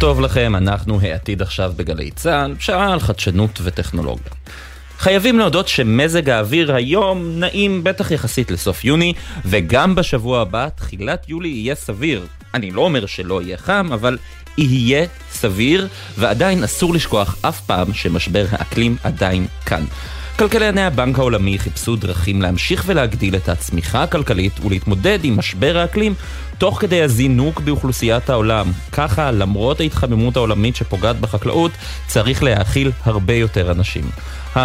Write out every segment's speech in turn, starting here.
טוב לכם, אנחנו העתיד עכשיו בגלי צה"ל, שעה על חדשנות וטכנולוגיה. חייבים להודות שמזג האוויר היום נעים בטח יחסית לסוף יוני, וגם בשבוע הבא, תחילת יולי יהיה סביר. אני לא אומר שלא יהיה חם, אבל יהיה סביר, ועדיין אסור לשכוח אף פעם שמשבר האקלים עדיין כאן. כלכלני הבנק העולמי חיפשו דרכים להמשיך ולהגדיל את הצמיחה הכלכלית ולהתמודד עם משבר האקלים תוך כדי הזינוק באוכלוסיית העולם. ככה, למרות ההתחממות העולמית שפוגעת בחקלאות, צריך להאכיל הרבה יותר אנשים.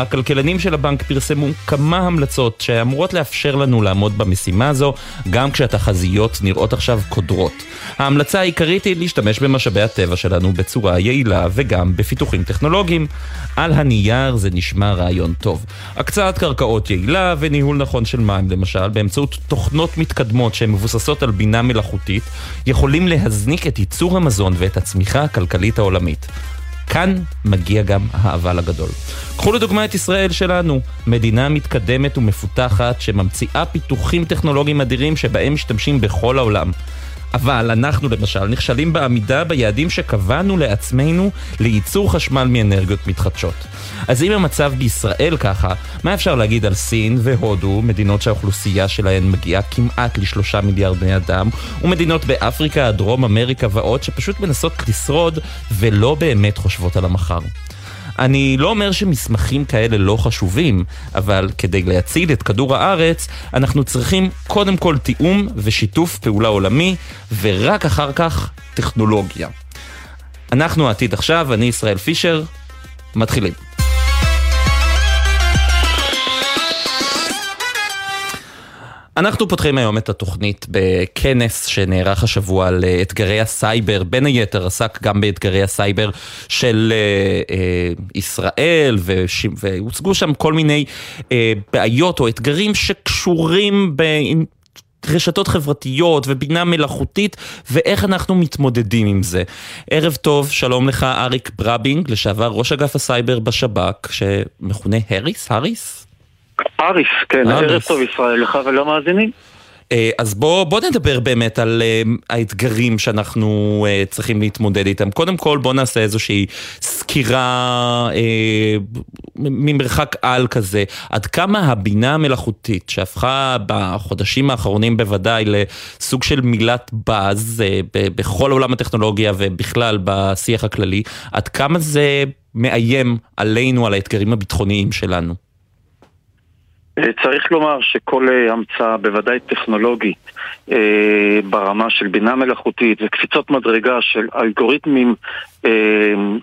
הכלכלנים של הבנק פרסמו כמה המלצות שאמורות לאפשר לנו לעמוד במשימה הזו, גם כשהתחזיות נראות עכשיו קודרות. ההמלצה העיקרית היא להשתמש במשאבי הטבע שלנו בצורה יעילה וגם בפיתוחים טכנולוגיים. על הנייר זה נשמע רעיון טוב. הקצאת קרקעות יעילה וניהול נכון של מים למשל, באמצעות תוכנות מתקדמות שהן מבוססות על בינה מלאכותית, יכולים להזניק את ייצור המזון ואת הצמיחה הכלכלית העולמית. כאן מגיע גם האבל הגדול. קחו לדוגמה את ישראל שלנו, מדינה מתקדמת ומפותחת שממציאה פיתוחים טכנולוגיים אדירים שבהם משתמשים בכל העולם. אבל אנחנו למשל נכשלים בעמידה ביעדים שקבענו לעצמנו לייצור חשמל מאנרגיות מתחדשות. אז אם המצב בישראל ככה, מה אפשר להגיד על סין והודו, מדינות שהאוכלוסייה שלהן מגיעה כמעט לשלושה מיליארד בני אדם, ומדינות באפריקה, דרום אמריקה ועוד, שפשוט מנסות לשרוד ולא באמת חושבות על המחר. אני לא אומר שמסמכים כאלה לא חשובים, אבל כדי להציל את כדור הארץ, אנחנו צריכים קודם כל תיאום ושיתוף פעולה עולמי, ורק אחר כך טכנולוגיה. אנחנו העתיד עכשיו, אני ישראל פישר, מתחילים. אנחנו פותחים היום את התוכנית בכנס שנערך השבוע על אה, אתגרי הסייבר, בין היתר עסק גם באתגרי הסייבר של אה, אה, ישראל, וש... והוצגו שם כל מיני אה, בעיות או אתגרים שקשורים ב... רשתות חברתיות ובינה מלאכותית ואיך אנחנו מתמודדים עם זה. ערב טוב, שלום לך אריק ברבינג, לשעבר ראש אגף הסייבר בשב"כ, שמכונה הריס? הריס? אריס, כן, ערב טוב ישראל לך ולמאזינים. אה, אז בוא, בוא נדבר באמת על uh, האתגרים שאנחנו uh, צריכים להתמודד איתם. קודם כל בוא נעשה איזושהי סקירה uh, ממרחק על כזה, עד כמה הבינה המלאכותית שהפכה בחודשים האחרונים בוודאי לסוג של מילת באז uh, בכל עולם הטכנולוגיה ובכלל בשיח הכללי, עד כמה זה מאיים עלינו, על האתגרים הביטחוניים שלנו. אה, צריך לומר שכל אה, המצאה, בוודאי טכנולוגית, אה, ברמה של בינה מלאכותית וקפיצות מדרגה של אלגוריתמים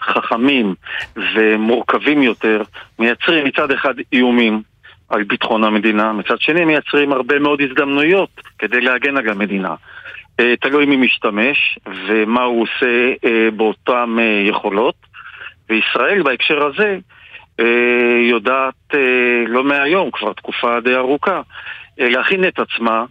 חכמים ומורכבים יותר, מייצרים מצד אחד איומים על ביטחון המדינה, מצד שני מייצרים הרבה מאוד הזדמנויות כדי להגן על המדינה. תלוי מי משתמש ומה הוא עושה באותן יכולות. וישראל בהקשר הזה יודעת אה, לא מהיום, כבר תקופה די ארוכה, אה, להכין את עצמה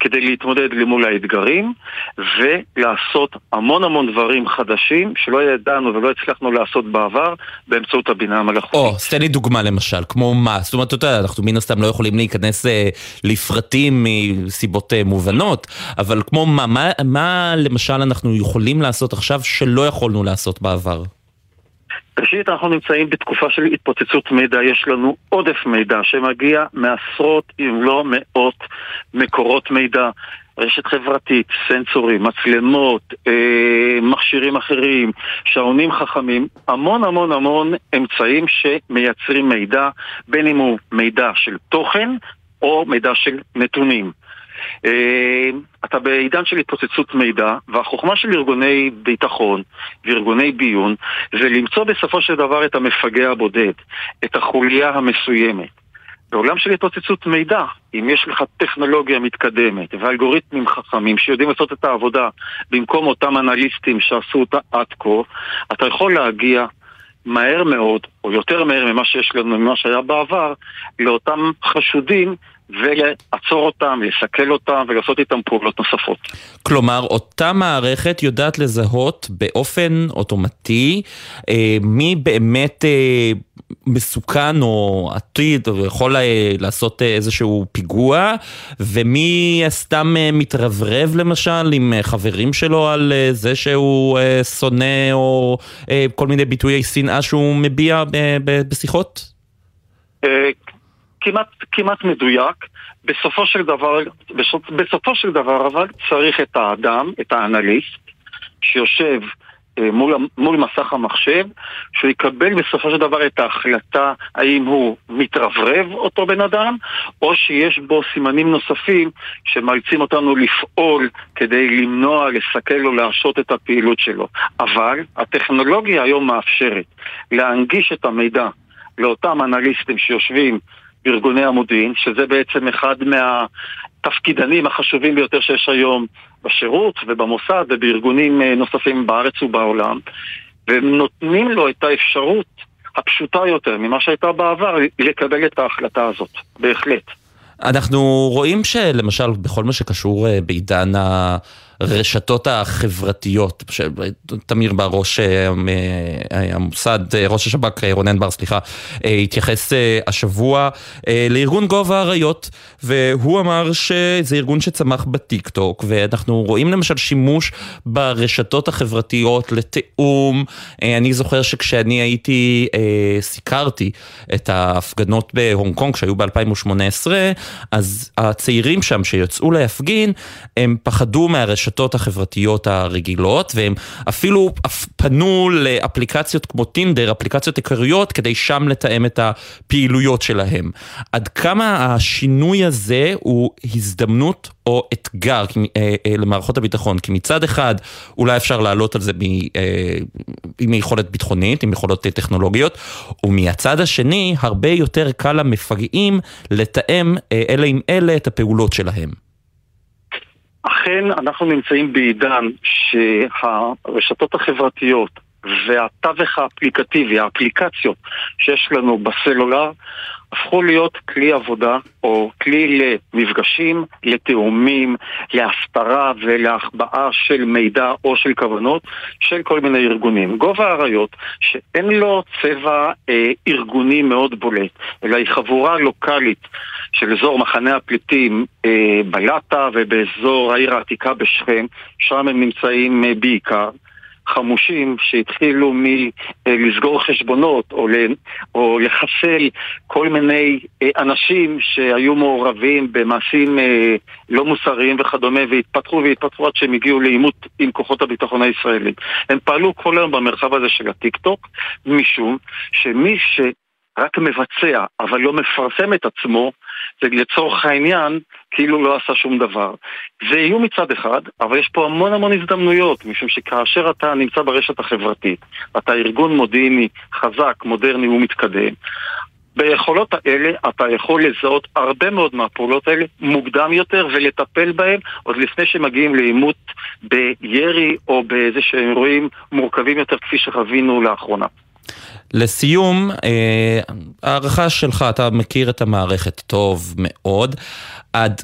כדי להתמודד למול האתגרים ולעשות המון המון דברים חדשים שלא ידענו ולא הצלחנו לעשות בעבר באמצעות הבינה המלאכותית. או, אז תן לי דוגמה למשל, כמו מה? זאת אומרת, אתה יודע, אנחנו מן הסתם לא יכולים להיכנס אה, לפרטים מסיבות אה, מובנות, אבל כמו מה, מה, מה למשל אנחנו יכולים לעשות עכשיו שלא יכולנו לעשות בעבר? ראשית, אנחנו נמצאים בתקופה של התפוצצות מידע, יש לנו עודף מידע שמגיע מעשרות אם לא מאות מקורות מידע, רשת חברתית, סנסורים, מצלמות, אה, מכשירים אחרים, שעונים חכמים, המון המון המון אמצעים שמייצרים מידע, בין אם הוא מידע של תוכן או מידע של נתונים. אה, אתה בעידן של התפוצצות מידע, והחוכמה של ארגוני ביטחון וארגוני ביון זה למצוא בסופו של דבר את המפגע הבודד, את החוליה המסוימת. בעולם של התפוצצות מידע, אם יש לך טכנולוגיה מתקדמת ואלגוריתמים חכמים שיודעים לעשות את העבודה במקום אותם אנליסטים שעשו אותה עד כה, אתה יכול להגיע מהר מאוד, או יותר מהר ממה שיש לנו, ממה שהיה בעבר, לאותם חשודים ולעצור אותם, לסכל אותם ולעשות איתם פעולות נוספות. כלומר, אותה מערכת יודעת לזהות באופן אוטומטי אה, מי באמת אה, מסוכן או עתיד או יכול אה, לעשות אה, איזשהו פיגוע ומי סתם אה, מתרברב למשל עם אה, חברים שלו על אה, זה שהוא אה, שונא או אה, כל מיני ביטויי שנאה שהוא מביע אה, בשיחות? כמעט, כמעט מדויק. בסופו של דבר, בסופו של דבר אבל צריך את האדם, את האנליסט, שיושב אה, מול, מול מסך המחשב, שהוא יקבל בסופו של דבר את ההחלטה האם הוא מתרברב אותו בן אדם, או שיש בו סימנים נוספים שמאלצים אותנו לפעול כדי למנוע, לסכל או להרשות את הפעילות שלו. אבל הטכנולוגיה היום מאפשרת להנגיש את המידע לאותם אנליסטים שיושבים בארגוני המודיעין, שזה בעצם אחד מהתפקידנים החשובים ביותר שיש היום בשירות ובמוסד ובארגונים אה, נוספים בארץ ובעולם, והם נותנים לו את האפשרות הפשוטה יותר ממה שהייתה בעבר לקבל את ההחלטה הזאת, בהחלט. אנחנו רואים שלמשל בכל מה שקשור אה, בעידן ה... הרשתות החברתיות, תמיר בר, ראש אה, אה, המוסד, אה, ראש השב"כ, רונן בר, סליחה, התייחס השבוע לארגון גובה האריות, והוא אמר שזה ארגון שצמח בטיק טוק, ואנחנו רואים למשל שימוש ברשתות החברתיות לתיאום. אני זוכר שכשאני הייתי, סיקרתי את ההפגנות בהונג קונג שהיו ב-2018, אז הצעירים שם שיצאו להפגין, הם פחדו מהרשתות. הרשתות החברתיות הרגילות, והם אפילו פנו לאפליקציות כמו טינדר, אפליקציות עיקריות, כדי שם לתאם את הפעילויות שלהם. עד כמה השינוי הזה הוא הזדמנות או אתגר אה, אה, למערכות הביטחון? כי מצד אחד אולי אפשר לעלות על זה אה, עם יכולת ביטחונית, עם יכולות טכנולוגיות, ומהצד השני הרבה יותר קל למפגעים לתאם אלה עם אלה את הפעולות שלהם. אכן אנחנו נמצאים בעידן שהרשתות החברתיות והתווך האפליקטיבי, האפליקציות שיש לנו בסלולר, הפכו להיות כלי עבודה או כלי למפגשים, לתאומים, להסתרה ולהחבאה של מידע או של כוונות של כל מיני ארגונים. גובה האריות, שאין לו צבע אה, ארגוני מאוד בולט, אלא היא חבורה לוקאלית של אזור מחנה הפליטים אה, בלטה ובאזור העיר העתיקה בשכם, שם הם נמצאים אה, בעיקר. חמושים שהתחילו מלסגור חשבונות או, או לחסל כל מיני אה, אנשים שהיו מעורבים במעשים אה, לא מוסריים וכדומה והתפתחו והתפתחו עד שהם הגיעו לעימות עם כוחות הביטחון הישראלים. הם פעלו כל היום במרחב הזה של הטיק טוק משום שמי שרק מבצע אבל לא מפרסם את עצמו לצורך העניין כאילו לא עשה שום דבר. זה איום מצד אחד, אבל יש פה המון המון הזדמנויות, משום שכאשר אתה נמצא ברשת החברתית, אתה ארגון מודיעיני חזק, מודרני ומתקדם, ביכולות האלה אתה יכול לזהות הרבה מאוד מהפעולות האלה מוקדם יותר ולטפל בהם עוד לפני שמגיעים לעימות בירי או באיזה שהם אירועים מורכבים יותר כפי שחווינו לאחרונה. לסיום, אה, הערכה שלך, אתה מכיר את המערכת טוב מאוד, עד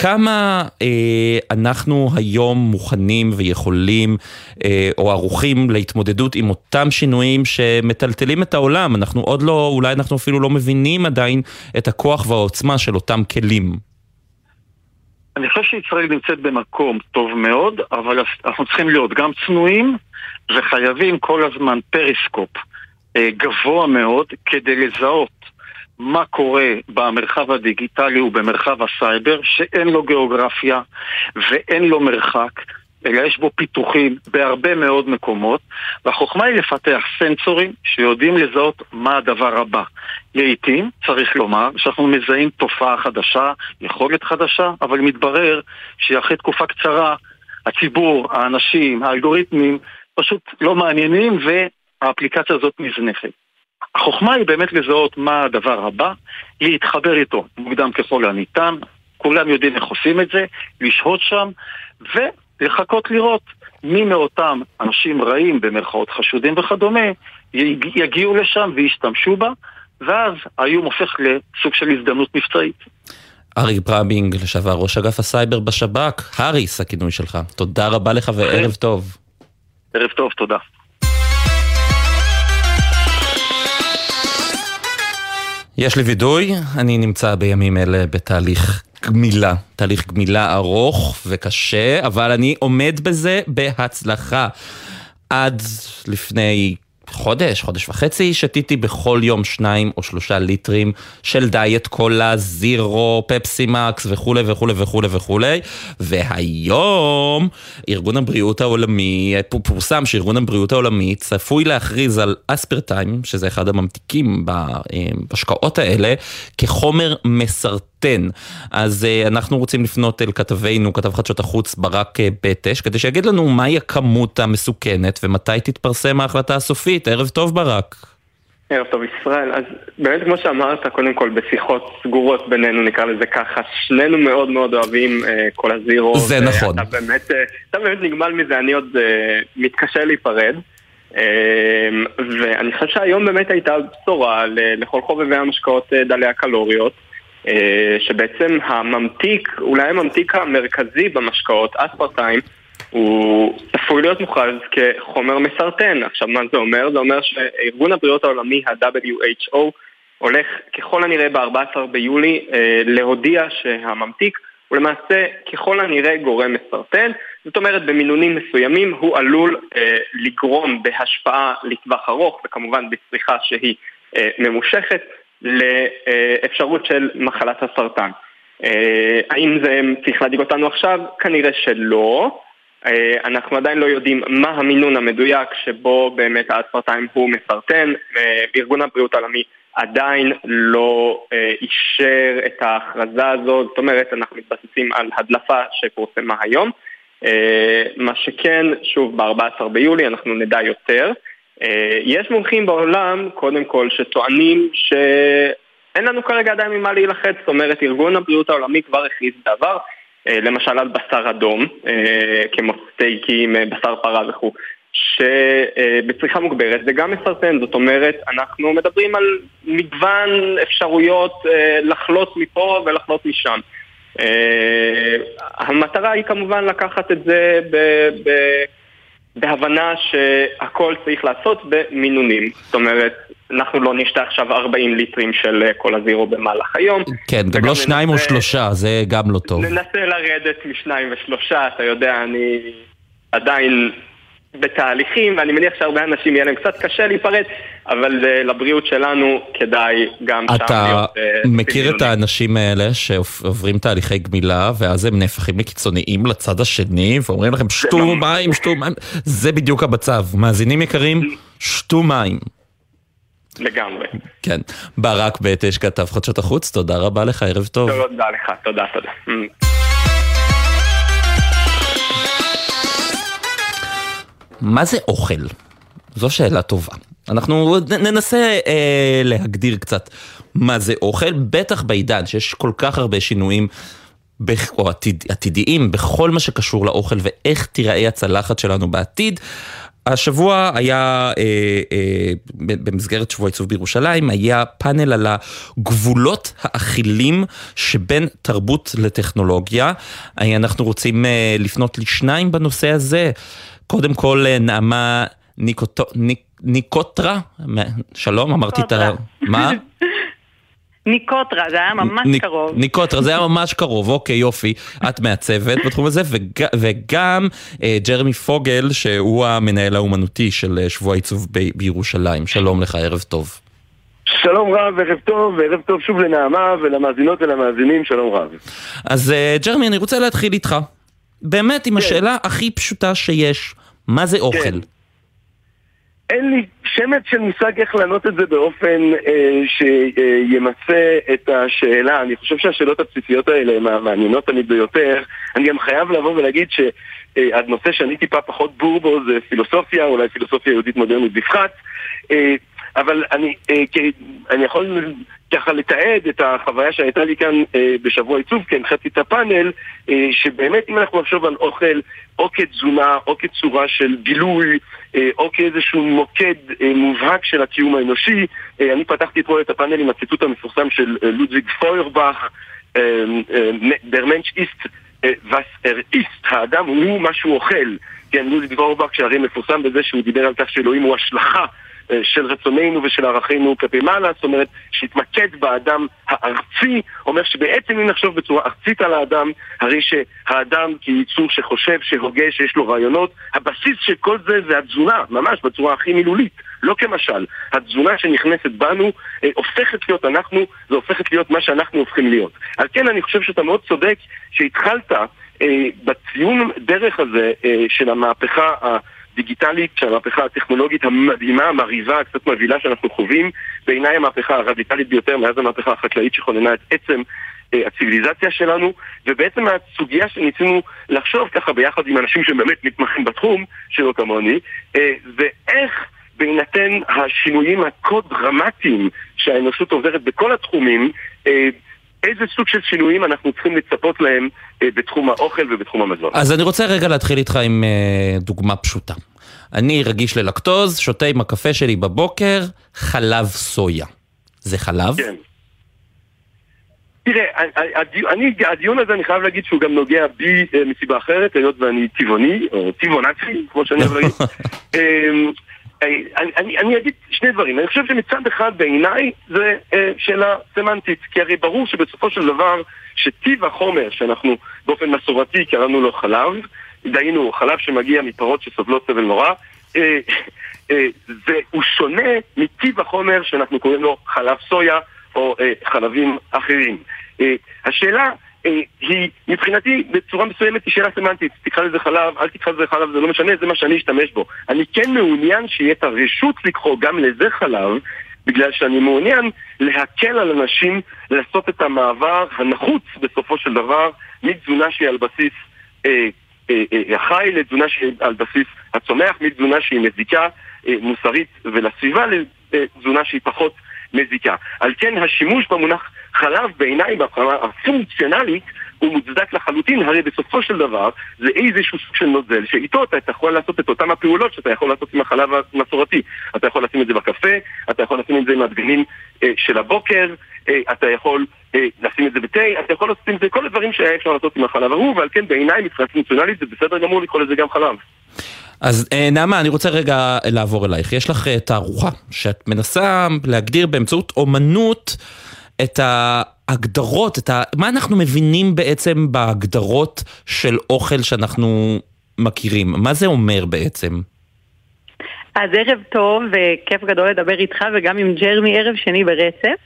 כמה אה, אנחנו היום מוכנים ויכולים אה, או ערוכים להתמודדות עם אותם שינויים שמטלטלים את העולם? אנחנו עוד לא, אולי אנחנו אפילו לא מבינים עדיין את הכוח והעוצמה של אותם כלים. אני חושב שישראל נמצאת במקום טוב מאוד, אבל אנחנו צריכים להיות גם צנועים וחייבים כל הזמן פריסקופ. אה, גבוה מאוד כדי לזהות מה קורה במרחב הדיגיטלי ובמרחב הסייבר שאין לו גיאוגרפיה ואין לו מרחק אלא יש בו פיתוחים בהרבה מאוד מקומות והחוכמה היא לפתח סנסורים שיודעים לזהות מה הדבר הבא. לעיתים, צריך לומר, שאנחנו מזהים תופעה חדשה, יכולת חדשה, אבל מתברר שאחרי תקופה קצרה הציבור, האנשים, האלגוריתמים פשוט לא מעניינים האפליקציה הזאת נזנחת. החוכמה היא באמת לזהות מה הדבר הבא, להתחבר איתו מוקדם ככל הניתן, כולם יודעים איך עושים את זה, לשהות שם ולחכות לראות מי מאותם אנשים רעים, במרכאות חשודים וכדומה, יגיעו לשם וישתמשו בה, ואז האיום הופך לסוג של הזדמנות מבצעית. ארי ברמינג, לשעבר ראש אגף הסייבר בשב"כ, האריס הכינוי שלך. תודה רבה לך וערב טוב. ערב טוב, תודה. יש לי וידוי, אני נמצא בימים אלה בתהליך גמילה, תהליך גמילה ארוך וקשה, אבל אני עומד בזה בהצלחה. עד לפני חודש, חודש וחצי, שתיתי בכל יום שניים או שלושה ליטרים של דיאט קולה, זירו, פפסי מקס וכולי וכולי וכולי וכולי. והיום ארגון הבריאות העולמי, פורסם שארגון הבריאות העולמי צפוי להכריז על אספרטיים, שזה אחד הממתיקים בהשקעות האלה, כחומר מסרטן. אז אה, אנחנו רוצים לפנות אל כתבינו, כתב חדשות החוץ ברק אה, בטש, כדי שיגיד לנו מהי הכמות המסוכנת ומתי תתפרסם ההחלטה הסופית. ערב טוב ברק. ערב טוב ישראל, אז באמת כמו שאמרת, קודם כל בשיחות סגורות בינינו נקרא לזה ככה, שנינו מאוד מאוד אוהבים אה, כל הזירו. זה נכון. אתה באמת, אה, אתה באמת נגמל מזה, אני עוד אה, מתקשה להיפרד. אה, ואני חושב שהיום באמת הייתה בשורה לכל חובבי המשקאות אה, דלי הקלוריות. אה, שבעצם הממתיק, אולי הממתיק המרכזי במשקאות, אספרטיים, הוא צפוי להיות מוכרז כחומר מסרטן. עכשיו, מה זה אומר? זה אומר שארגון הבריאות העולמי, ה-WHO, הולך ככל הנראה ב-14 ביולי אה, להודיע שהממתיק הוא למעשה ככל הנראה גורם מסרטן. זאת אומרת, במינונים מסוימים הוא עלול אה, לגרום בהשפעה לטווח ארוך, וכמובן בצריכה שהיא אה, ממושכת, לאפשרות של מחלת הסרטן. אה, האם זה צריך להדאיג אותנו עכשיו? כנראה שלא. אה, אנחנו עדיין לא יודעים מה המינון המדויק שבו באמת האספרטיים הוא מסרטן. ארגון הבריאות העולמי עדיין לא אה, אישר את ההכרזה הזאת, זאת אומרת אנחנו מתבססים על הדלפה שפורסמה היום. מה שכן, שוב, ב-14 ביולי אנחנו נדע יותר. יש מומחים בעולם, קודם כל, שטוענים שאין לנו כרגע עדיין ממה להילחץ, זאת אומרת, ארגון הבריאות העולמי כבר הכריז בעבר אה, למשל על בשר אדום, אה, כמו סטייקים, אה, בשר פרה וכו', שבצריכה מוגברת זה גם מסרטן, זאת אומרת, אנחנו מדברים על מגוון אפשרויות לחלות מפה ולחלות משם. המטרה היא כמובן לקחת את זה בהבנה שהכל צריך לעשות במינונים. זאת אומרת, אנחנו לא נשתה עכשיו 40 ליטרים של אה, כל הזירו במהלך היום. כן, גם לא שניים או שלושה, זה גם לא טוב. ננסה לרדת משניים ושלושה, אתה יודע, אני עדיין בתהליכים, ואני מניח שהרבה אנשים יהיה להם קצת קשה להיפרד, אבל uh, לבריאות שלנו כדאי גם שם להיות... אתה מכיר את האנשים האלה שעוברים תהליכי גמילה, ואז הם נהפכים לקיצוניים לצד השני, ואומרים לכם שתו מים, שתו מים, זה בדיוק המצב. מאזינים יקרים, שתו מים. לגמרי. כן. ברק בית אש כתב חדשות החוץ, תודה רבה לך, ערב טוב. תודה לך, תודה, תודה. מה זה אוכל? זו שאלה טובה. אנחנו ננסה אה, להגדיר קצת מה זה אוכל, בטח בעידן שיש כל כך הרבה שינויים. או עתיד, עתידיים בכל מה שקשור לאוכל ואיך תיראה הצלחת שלנו בעתיד. השבוע היה, אה, אה, במסגרת שבוע עיצוב בירושלים, היה פאנל על הגבולות האכילים שבין תרבות לטכנולוגיה. אה, אנחנו רוצים אה, לפנות לשניים בנושא הזה. קודם כל, אה, נעמה ניקוטו, ניק, ניקוטרה, שלום, אמרתי את ה... מה? ניקוטרה, זה היה ממש ניק, קרוב. ניקוטרה, זה היה ממש קרוב, אוקיי, יופי. את מעצבת בתחום הזה, וג, וגם אה, ג'רמי פוגל, שהוא המנהל האומנותי של אה, שבוע עיצוב ב, בירושלים. שלום לך, ערב טוב. שלום רב, ערב טוב, וערב טוב שוב לנעמה ולמאזינות ולמאזינים, שלום רב. אז אה, ג'רמי, אני רוצה להתחיל איתך. באמת עם כן. השאלה הכי פשוטה שיש, מה זה אוכל? כן. אין לי שמץ של מושג איך לענות את זה באופן אה, שימצה את השאלה. אני חושב שהשאלות הבסיסיות האלה הן המעניינות תמיד ביותר. אני גם חייב לבוא ולהגיד שהנושא שאני טיפה פחות בור בו זה פילוסופיה, אולי פילוסופיה יהודית מודרנית בפחת. אה, אבל אני, אה, אני יכול ככה לתעד את החוויה שהייתה לי כאן אה, בשבוע עיצוב, כי הנחיתי את הפאנל, אה, שבאמת אם אנחנו נחשוב על אוכל או כתזונה או כצורה של בילוי או כאיזשהו מוקד מובהק של הקיום האנושי, אני פתחתי אתמול את הפאנל עם הציטוט המפורסם של לודוויג פוירבך der Mensch ist was er ist, האדם הוא מה שהוא אוכל. כן, לוזי דבורבק שהרי מפורסם בזה שהוא דיבר על כך שאלוהים הוא השלכה של רצוננו ושל ערכינו כלפי מעלה, זאת אומרת שהתמקד באדם הארצי, אומר שבעצם אם נחשוב בצורה ארצית על האדם, הרי שהאדם כייצור שחושב, שהוגה, שיש לו רעיונות, הבסיס של כל זה זה התזונה, ממש בצורה הכי מילולית, לא כמשל. התזונה שנכנסת בנו אה, הופכת להיות אנחנו, זה הופכת להיות מה שאנחנו הופכים להיות. על כן אני חושב שאתה מאוד צודק שהתחלת אה, בציון דרך הזה אה, של המהפכה הדיגיטלית, של המהפכה הטכנולוגית המדהימה, המרהיבה, הקצת מבהילה שאנחנו חווים, בעיניי המהפכה הרדיקלית ביותר מאז המהפכה החקלאית שכוננה את עצם אה, הציוויליזציה שלנו, ובעצם הסוגיה שניסינו לחשוב ככה ביחד עם אנשים שבאמת מתמחים בתחום, שלא כמוני, זה איך בהינתן השינויים הכה דרמטיים שהאנושות עוברת בכל התחומים, איזה סוג של שינויים אנחנו צריכים לצפות להם אה, בתחום האוכל ובתחום המזון. אז אני רוצה רגע להתחיל איתך עם אה, דוגמה פשוטה. אני רגיש ללקטוז, שותה עם הקפה שלי בבוקר חלב סויה. זה חלב? כן. תראה, אני, הדיון הזה אני חייב להגיד שהוא גם נוגע בי אה, מסיבה אחרת, היות ואני טבעוני, או טבעונצי, כמו שאני אוהב להגיד. אמ, אני, אני, אני אגיד שני דברים. אני חושב שמצד אחד בעיניי זה אה, שאלה סמנטית, כי הרי ברור שבסופו של דבר שטיב החומר שאנחנו באופן מסורתי קראנו לו חלב, דהיינו חלב שמגיע מפרות שסובלות סבל נורא, אה, אה, הוא שונה מטיב החומר שאנחנו קוראים לו חלב סויה או אה, חלבים אחרים. אה, השאלה אה, היא מבחינתי בצורה מסוימת היא שאלה סמנטית, תקרא לזה חלב, אל תקרא לזה חלב, זה לא משנה, זה מה שאני אשתמש בו. אני כן מעוניין שיהיה את הרשות לקחור גם לזה חלב, בגלל שאני מעוניין להקל על אנשים לעשות את המעבר הנחוץ בסופו של דבר מתזונה שהיא על בסיס אה, אה, אה, החי לתזונה שהיא על בסיס הצומח, מתזונה שהיא מזיקה אה, מוסרית ולסביבה לתזונה שהיא פחות מזיקה. על כן השימוש במונח חלב בעיניי ברמה הפונקציונלית הוא מוצדק לחלוטין, הרי בסופו של דבר זה איזשהו סוג של נוזל שאיתו אתה יכול לעשות את אותן הפעולות שאתה יכול לעשות עם החלב המסורתי. אתה יכול לשים את זה בקפה, אתה יכול לשים את זה עם הדגנים של הבוקר, אתה יכול לשים את זה בתה, אתה יכול לעשות עם זה כל הדברים שהיה אפשר לעשות עם החלב ההוא, ועל כן בעיניי מבחינה פונקציונלית זה בסדר גמור לקרוא לזה גם חלב. אז אה, נעמה, אני רוצה רגע לעבור אלייך. יש לך אה, תערוכה שאת מנסה להגדיר באמצעות אומנות את ההגדרות, את ה... מה אנחנו מבינים בעצם בהגדרות של אוכל שאנחנו מכירים? מה זה אומר בעצם? אז ערב טוב וכיף גדול לדבר איתך וגם עם ג'רמי ערב שני ברצף.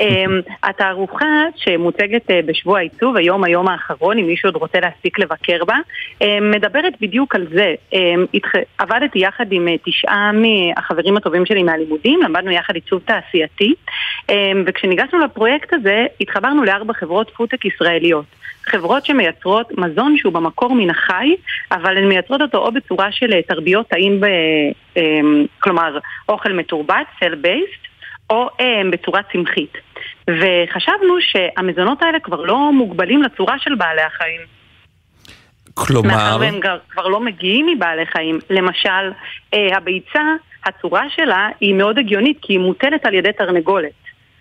אמ, התערוכה שמוצגת אה, בשבוע העיצוב, היום היום האחרון, אם מישהו עוד רוצה להספיק לבקר בה, אמ, מדברת בדיוק על זה. אמ, עבדתי יחד עם אה, תשעה מהחברים הטובים שלי מהלימודים, למדנו יחד עיצוב תעשייתי, וכשניגשנו לפרויקט הזה, התחברנו לארבע חברות פודטק ישראליות. חברות שמייצרות מזון שהוא במקור מן החי, אבל הן מייצרות אותו או בצורה של אה, תרביות טעים, ב, כלומר אוכל מתורבת, סל בייסט, או הם בצורה צמחית. וחשבנו שהמזונות האלה כבר לא מוגבלים לצורה של בעלי החיים. כלומר... מאחר והם כבר לא מגיעים מבעלי חיים. למשל, אה, הביצה, הצורה שלה היא מאוד הגיונית כי היא מוטלת על ידי תרנגולת.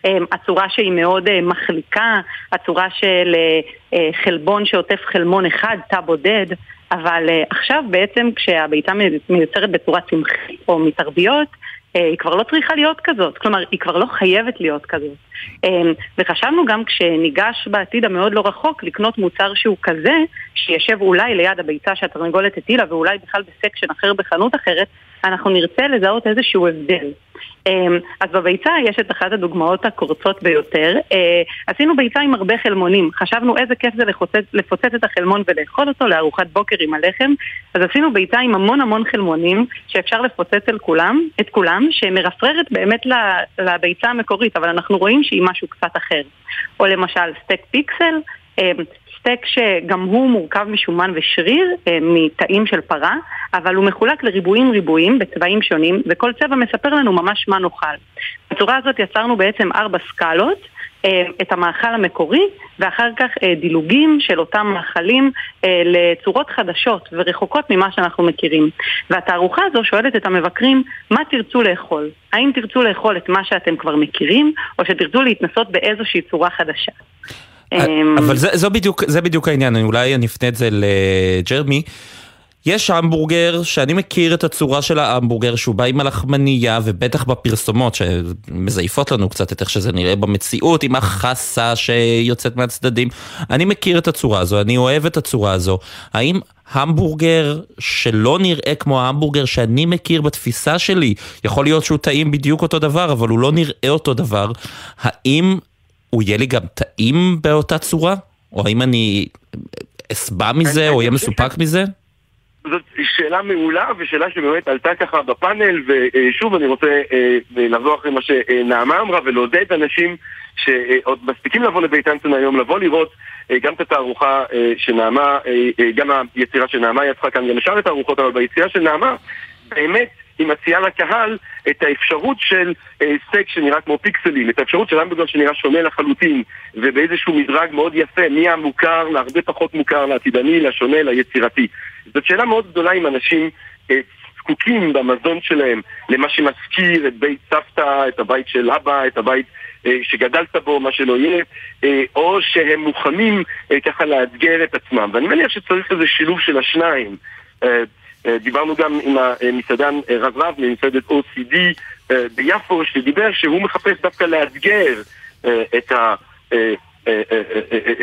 אה, הצורה שהיא מאוד אה, מחליקה, הצורה של חלבון שעוטף חלמון אחד, תא בודד, אבל עכשיו בעצם כשהביצה מיוצרת בצורה צמחית או מתרביות, אה, היא כבר לא צריכה להיות כזאת, כלומר היא כבר לא חייבת להיות כזאת. אה, וחשבנו גם כשניגש בעתיד המאוד לא רחוק לקנות מוצר שהוא כזה, שישב אולי ליד הביצה שהתרנגולת הטילה ואולי בכלל בסקשן אחר בחנות אחרת, אנחנו נרצה לזהות איזשהו הבדל. אמ, אז בביצה יש את אחת הדוגמאות הקורצות ביותר. אה, עשינו ביצה עם הרבה חלמונים. חשבנו איזה כיף זה לפוצץ, לפוצץ את החלמון ולאכול אותו לארוחת בוקר עם הלחם. אז עשינו ביצה עם המון המון חלמונים שאפשר לפוצץ על כולם, את כולם, שמרפררת באמת לביצה המקורית, אבל אנחנו רואים שהיא משהו קצת אחר. או למשל סטייק פיקסל. סטייק שגם הוא מורכב משומן ושריר, אה, מתאים של פרה, אבל הוא מחולק לריבועים ריבועים בצבעים שונים, וכל צבע מספר לנו ממש מה נאכל. בצורה הזאת יצרנו בעצם ארבע סקלות. אה, את המאכל המקורי, ואחר כך אה, דילוגים של אותם מאכלים לצורות חדשות ורחוקות ממה שאנחנו מכירים. והתערוכה הזו שואלת את המבקרים, מה תרצו לאכול? האם תרצו לאכול את מה שאתם כבר מכירים, או שתרצו להתנסות באיזושהי צורה חדשה? אמ, אבל זה, זה, בדיוק, זה בדיוק העניין, אולי אני אפנה את זה לג'רמי. יש המבורגר שאני מכיר את הצורה של ההמבורגר שהוא בא עם הלחמנייה ובטח בפרסומות שמזייפות לנו קצת את איך שזה נראה במציאות עם החסה שיוצאת מהצדדים. אני מכיר את הצורה הזו, אני אוהב את הצורה הזו. האם המבורגר שלא נראה כמו ההמבורגר שאני מכיר בתפיסה שלי, יכול להיות שהוא טעים בדיוק אותו דבר אבל הוא לא נראה אותו דבר, האם הוא יהיה לי גם טעים באותה צורה? או האם אני אסבע מזה או אהיה מסופק מזה? זאת שאלה מעולה ושאלה שבאמת עלתה ככה בפאנל ושוב אני רוצה אה, לחזור אחרי מה שנעמה אמרה ולעודד אנשים שעוד מספיקים לבוא לבית אנסון היום, לבוא לראות אה, גם את התערוכה אה, שנעמה, גם היצירה של נעמה יצחה כאן, גם לשאר התערוכות, אבל ביצירה של נעמה באמת היא מציעה לקהל את האפשרות של אה, סטייק שנראה כמו פיקסלים, את האפשרות של המבוגר שנראה שונה לחלוטין, ובאיזשהו מדרג מאוד יפה, מי המוכר להרבה פחות מוכר, לעתידני, לשונה, ליצירתי. זאת שאלה מאוד גדולה אם אנשים אה, זקוקים במזון שלהם למה שמזכיר את בית סבתא, את הבית של אבא, את הבית אה, שגדלת בו, מה שלא יהיה, אה, או שהם מוכנים ככה לאתגר את עצמם. ואני מניח שצריך איזה שילוב של השניים. אה, דיברנו גם עם המסעדן אה, רב רב ממסעדת OCD אה, ביפו, שדיבר שהוא מחפש דווקא לאתגר את ה...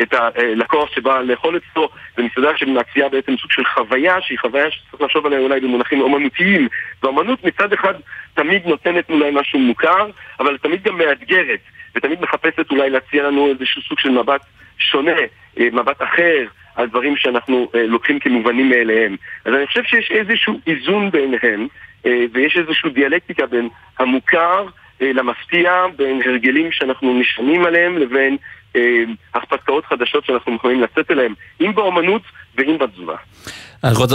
את הלקוח שבא לאכול אצלו, זו מסעדה שמציעה בעצם סוג של חוויה, שהיא חוויה שצריך לחשוב עליה אולי במונחים אומנותיים. ואומנות מצד אחד תמיד נותנת אולי משהו מוכר, אבל תמיד גם מאתגרת, ותמיד מחפשת אולי להציע לנו איזשהו סוג של מבט שונה, מבט אחר, על דברים שאנחנו אה, לוקחים כמובנים מאליהם. אז אני חושב שיש איזשהו איזון ביניהם, אה, ויש איזושהי דיאלקטיקה בין המוכר אה, למפתיע, בין הרגלים שאנחנו נשענים עליהם לבין הרפתקאות חדשות שאנחנו יכולים לצאת אליהם, אם באומנות ואם בתזונה.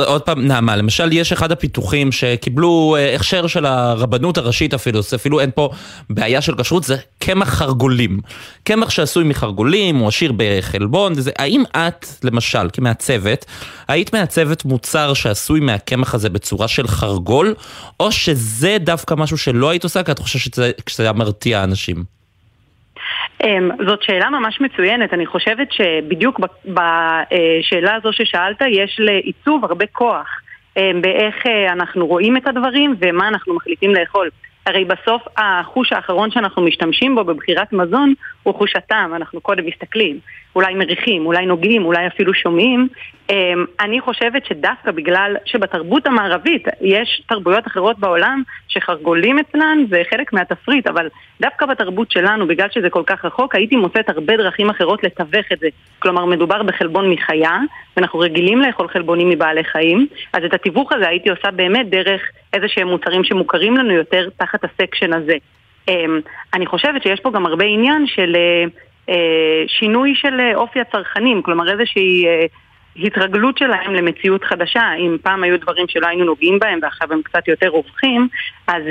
עוד פעם, נעמה, למשל יש אחד הפיתוחים שקיבלו אה, הכשר של הרבנות הראשית אפילו, זה אפילו אין פה בעיה של כשרות, זה קמח חרגולים. קמח שעשוי מחרגולים, הוא עשיר בחלבון, וזה, האם את, למשל, כמעצבת, היית מעצבת מוצר שעשוי מהקמח הזה בצורה של חרגול, או שזה דווקא משהו שלא היית עושה, כי את חושבת שזה היה מרתיע אנשים? אמ, זאת שאלה ממש מצוינת, אני חושבת שבדיוק בשאלה הזו ששאלת יש לעיצוב הרבה כוח אמ, באיך אה, אנחנו רואים את הדברים ומה אנחנו מחליטים לאכול. הרי בסוף החוש האחרון שאנחנו משתמשים בו בבחירת מזון הטעם, אנחנו קודם מסתכלים, אולי מריחים, אולי נוגעים, אולי אפילו שומעים. אמ, אני חושבת שדווקא בגלל שבתרבות המערבית יש תרבויות אחרות בעולם שחרגולים אצלן זה חלק מהתפריט, אבל דווקא בתרבות שלנו, בגלל שזה כל כך רחוק, הייתי מוצאת הרבה דרכים אחרות לתווך את זה. כלומר, מדובר בחלבון מחיה, ואנחנו רגילים לאכול חלבונים מבעלי חיים, אז את התיווך הזה הייתי עושה באמת דרך איזה שהם מוצרים שמוכרים לנו יותר תחת הסקשן הזה. אמ, אני חושבת שיש פה גם הרבה עניין של אה, אה, שינוי של אה, אופי הצרכנים, כלומר איזושהי התרגלות שלהם למציאות חדשה. אם פעם היו דברים שלא היינו נוגעים בהם ועכשיו הם קצת יותר רווחים, אז,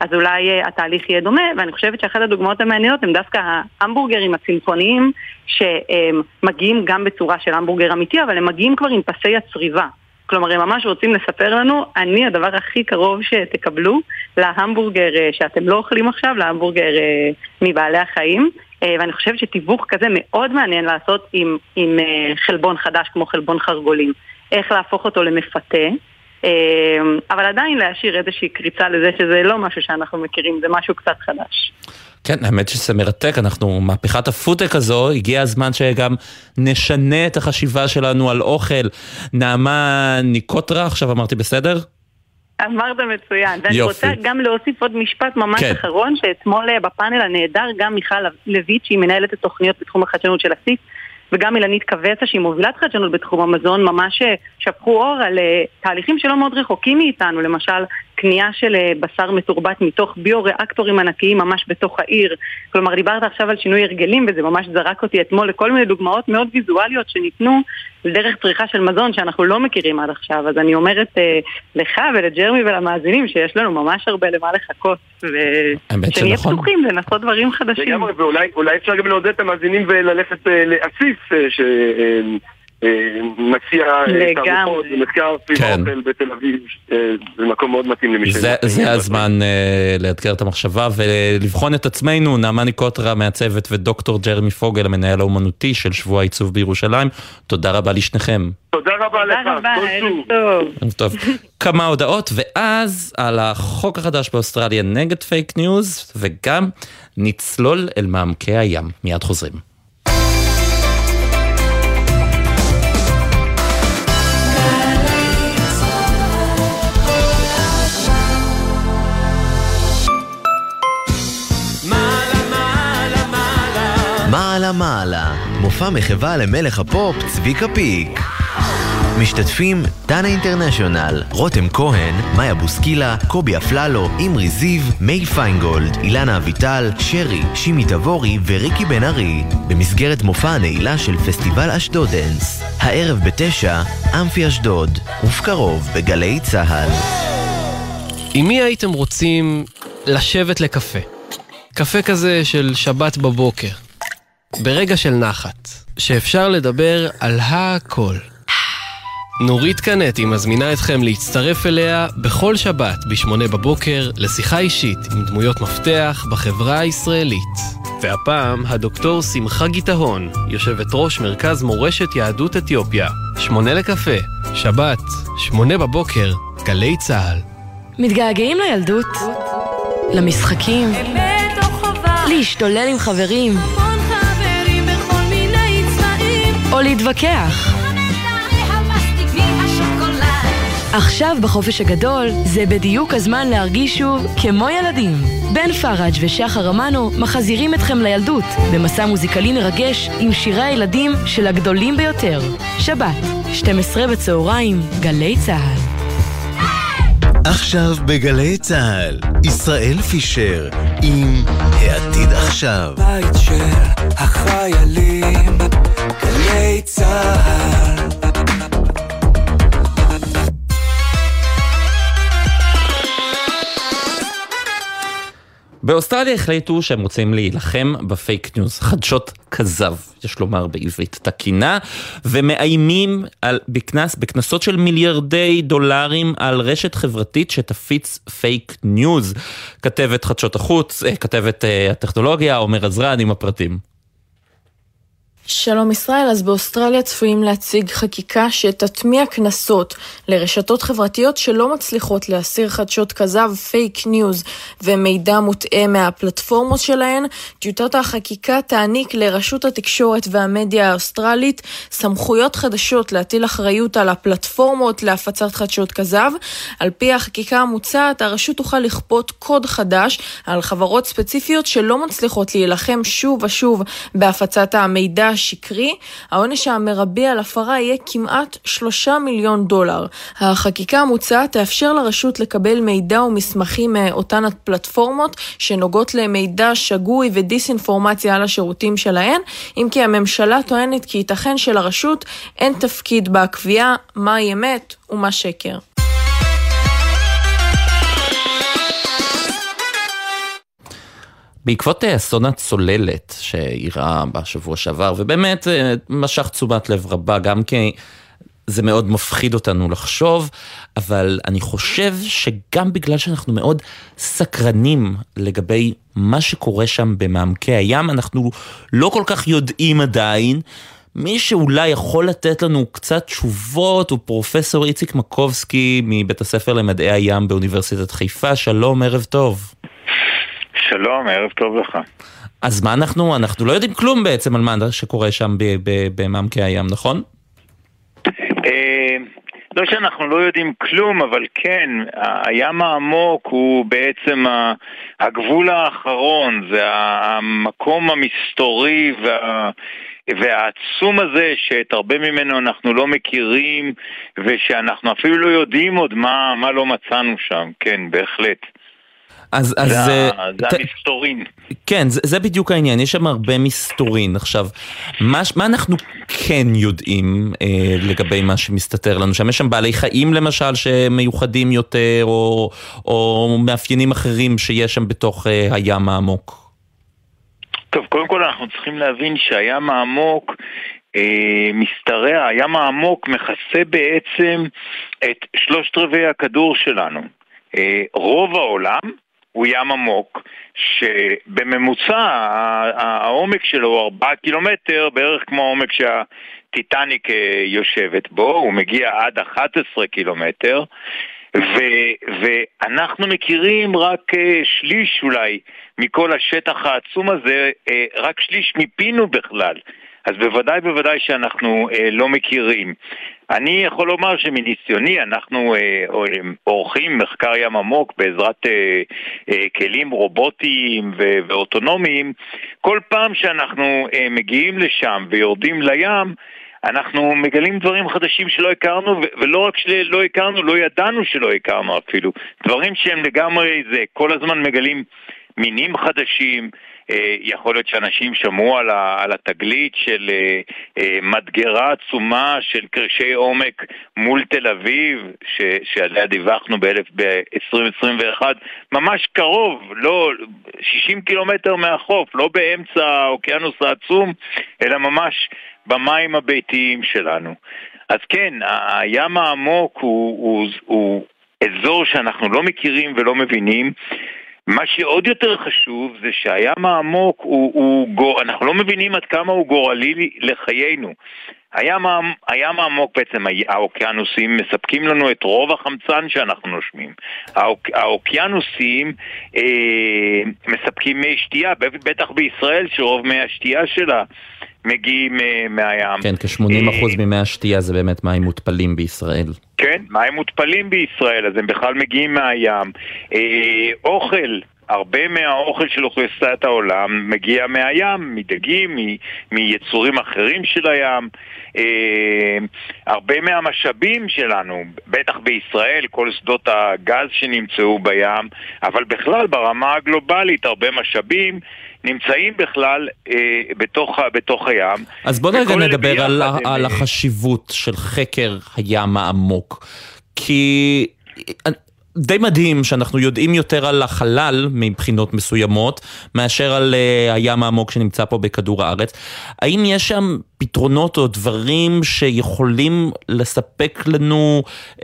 אז אולי התהליך יהיה דומה, ואני חושבת שאחת הדוגמאות המעניינות הם דווקא ההמבורגרים הצמחוניים שמגיעים גם בצורה של המבורגר אמיתי, אבל הם מגיעים כבר עם פסי הצריבה. כלומר, הם ממש רוצים לספר לנו, אני הדבר הכי קרוב שתקבלו להמבורגר אה, שאתם לא אוכלים עכשיו, להמבורגר אה, מבעלי החיים. אה, ואני חושבת שתיווך כזה מאוד מעניין לעשות עם, עם חלבון חדש כמו חלבון חרגולים. איך להפוך אותו למפתה. אבל עדיין להשאיר איזושהי קריצה לזה שזה לא משהו שאנחנו מכירים, זה משהו קצת חדש. כן, האמת שזה מרתק, אנחנו, מהפכת הפודטק הזו, הגיע הזמן שגם נשנה את החשיבה שלנו על אוכל. נעמה ניקוטרה, עכשיו אמרתי בסדר? אמרת מצוין. ואני רוצה גם להוסיף עוד משפט ממש כן. אחרון, שאתמול אה, בפאנל הנהדר, גם מיכל לויט, שהיא מנהלת התוכניות בתחום החדשנות של אסיף, וגם אילנית קווצה, שהיא מובילת חדשנות בתחום המזון, ממש אה, שפכו אור על אה, תהליכים שלא מאוד רחוקים מאיתנו, למשל קנייה של אה, בשר מתורבת מתוך ביו-ריאקטורים ענקיים ממש בתוך העיר. כלומר, דיברת עכשיו על שינוי הרגלים, וזה ממש זרק אותי אתמול לכל מיני דוגמאות מאוד ויזואליות שניתנו דרך צריכה של מזון שאנחנו לא מכירים עד עכשיו. אז אני אומרת אה, לך ולג'רמי ולמאזינים שיש לנו ממש הרבה למה לחכות, ושנהיה פתוחים לנסות דברים חדשים. לגמרי, ואולי אפשר גם לעודד את המאזינים וללכת אה, לאסיף, ש... מציע תערוכות ומחקר סביב כן. האוכל בתל אביב, זה מקום מאוד מתאים למי זה, זה הזמן לאתגר את המחשבה ולבחון את עצמנו. נעמני קוטרה מהצוות ודוקטור ג'רמי פוגל, המנהל האומנותי של שבוע העיצוב בירושלים. תודה רבה לשניכם. תודה רבה לך, תודה רבה, כל ערב. טוב, כמה הודעות, ואז על החוק החדש באוסטרליה נגד פייק ניוז, וגם נצלול אל מעמקי הים. מיד חוזרים. מעלה מעלה, מופע מחווה למלך הפופ צביקה פיק. משתתפים דנה אינטרנשיונל, רותם כהן, מאיה בוסקילה, קובי אפללו, אמרי זיו, מיי פיינגולד, אילנה אביטל, שרי, שימי תבורי וריקי בן ארי, במסגרת מופע הנעילה של פסטיבל אשדודנס. הערב בתשע, אמפי אשדוד, ובקרוב בגלי צה"ל. עם מי הייתם רוצים לשבת לקפה? קפה כזה של שבת בבוקר. ברגע של נחת, שאפשר לדבר על הכל. נורית קנטי מזמינה אתכם להצטרף אליה בכל שבת ב-8 בבוקר לשיחה אישית עם דמויות מפתח בחברה הישראלית. והפעם הדוקטור שמחה גיטהון, יושבת ראש מרכז מורשת יהדות אתיופיה. שמונה לקפה, שבת, שמונה בבוקר, גלי צה"ל. מתגעגעים לילדות? למשחקים? להשתולל עם חברים? או להתווכח? עכשיו בחופש הגדול, זה בדיוק הזמן להרגיש שוב כמו ילדים. בן פראג' ושחר אמנו מחזירים אתכם לילדות במסע מוזיקלי מרגש עם שירי הילדים של הגדולים ביותר. שבת, 12 בצהריים, גלי צה"ל. עכשיו בגלי צה"ל, ישראל פישר עם העתיד עכשיו. בית של החיילים, גלי צה"ל. באוסטרליה החליטו שהם רוצים להילחם בפייק ניוז, חדשות כזב, יש לומר בעברית תקינה, ומאיימים על, בקנס, בקנסות של מיליארדי דולרים על רשת חברתית שתפיץ פייק ניוז. כתבת חדשות החוץ, אה, כתבת אה, הטכנולוגיה, עומר עזרן עם הפרטים. שלום ישראל, אז באוסטרליה צפויים להציג חקיקה שתטמיע קנסות לרשתות חברתיות שלא מצליחות להסיר חדשות כזב, פייק ניוז ומידע מוטעה מהפלטפורמות שלהן. טיוטת החקיקה תעניק לרשות התקשורת והמדיה האוסטרלית סמכויות חדשות להטיל אחריות על הפלטפורמות להפצת חדשות כזב. על פי החקיקה המוצעת, הרשות תוכל לכפות קוד חדש על חברות ספציפיות שלא מצליחות להילחם שוב ושוב בהפצת המידע השקרי, העונש המרבי על הפרה יהיה כמעט שלושה מיליון דולר. החקיקה המוצעת תאפשר לרשות לקבל מידע ומסמכים מאותן הפלטפורמות שנוגעות למידע שגוי ודיסאינפורמציה על השירותים שלהן, אם כי הממשלה טוענת כי ייתכן שלרשות אין תפקיד בקביעה מהי אמת ומה שקר. בעקבות אה, אסון הצוללת שאירע בשבוע שעבר, ובאמת אה, משך תשומת לב רבה, גם כי זה מאוד מפחיד אותנו לחשוב, אבל אני חושב שגם בגלל שאנחנו מאוד סקרנים לגבי מה שקורה שם במעמקי הים, אנחנו לא כל כך יודעים עדיין. מי שאולי יכול לתת לנו קצת תשובות הוא פרופסור איציק מקובסקי מבית הספר למדעי הים באוניברסיטת חיפה, שלום, ערב טוב. שלום, ערב טוב לך. אז מה אנחנו, אנחנו לא יודעים כלום בעצם על מה שקורה שם במעמקי הים, נכון? לא שאנחנו לא יודעים כלום, אבל כן, הים העמוק הוא בעצם הגבול האחרון, זה המקום המסתורי וה... והעצום הזה שאת הרבה ממנו אנחנו לא מכירים ושאנחנו אפילו לא יודעים עוד מה, מה לא מצאנו שם, כן, בהחלט. אז, אז זה, זה, זה ת... המסתורין. כן, זה, זה בדיוק העניין, יש שם הרבה מסתורין. עכשיו, מה, מה אנחנו כן יודעים אה, לגבי מה שמסתתר לנו שם? יש שם בעלי חיים למשל שמיוחדים יותר, או, או מאפיינים אחרים שיש שם בתוך אה, הים העמוק? טוב, קודם כל אנחנו צריכים להבין שהים העמוק אה, משתרע, הים העמוק מכסה בעצם את שלושת רבעי הכדור שלנו. אה, רוב העולם הוא ים עמוק, שבממוצע העומק שלו הוא 4 קילומטר, בערך כמו העומק שהטיטניק אה, יושבת בו, הוא מגיע עד 11 קילומטר. ו- ואנחנו מכירים רק uh, שליש אולי מכל השטח העצום הזה, uh, רק שליש מיפינו בכלל. אז בוודאי בוודאי שאנחנו uh, לא מכירים. אני יכול לומר שמניסיוני אנחנו uh, עורכים מחקר ים עמוק בעזרת uh, uh, כלים רובוטיים ואוטונומיים. כל פעם שאנחנו uh, מגיעים לשם ויורדים לים, אנחנו מגלים דברים חדשים שלא הכרנו, ולא רק שלא הכרנו, לא ידענו שלא הכרנו אפילו. דברים שהם לגמרי זה, כל הזמן מגלים מינים חדשים, אה, יכול להיות שאנשים שמעו על, ה, על התגלית של אה, אה, מדגרה עצומה של קרשי עומק מול תל אביב, ש, שעליה דיווחנו ב-2021, ממש קרוב, לא 60 קילומטר מהחוף, לא באמצע האוקיינוס העצום, אלא ממש במים הביתיים שלנו. אז כן, הים העמוק הוא, הוא, הוא אזור שאנחנו לא מכירים ולא מבינים. מה שעוד יותר חשוב זה שהים העמוק הוא, הוא גור... אנחנו לא מבינים עד כמה הוא גורלי לחיינו. הים, הים העמוק בעצם, האוקיינוסים מספקים לנו את רוב החמצן שאנחנו נושמים. האוק, האוקיינוסים אה, מספקים מי שתייה, בטח בישראל שרוב מי השתייה שלה מגיעים אה, מהים. כן, כ-80% אה, ממי השתייה זה באמת מים מותפלים בישראל. כן, מים מותפלים בישראל, אז הם בכלל מגיעים מהים. אה, אוכל, הרבה מהאוכל של אוכלוסיית העולם מגיע מהים, מדגים, מיצורים אחרים של הים. אה, הרבה מהמשאבים שלנו, בטח בישראל, כל שדות הגז שנמצאו בים, אבל בכלל ברמה הגלובלית הרבה משאבים נמצאים בכלל אה, בתוך, בתוך הים. אז בוא רגע נדבר על, על אה, החשיבות של חקר הים העמוק. כי די מדהים שאנחנו יודעים יותר על החלל מבחינות מסוימות, מאשר על uh, הים העמוק שנמצא פה בכדור הארץ. האם יש שם פתרונות או דברים שיכולים לספק לנו uh,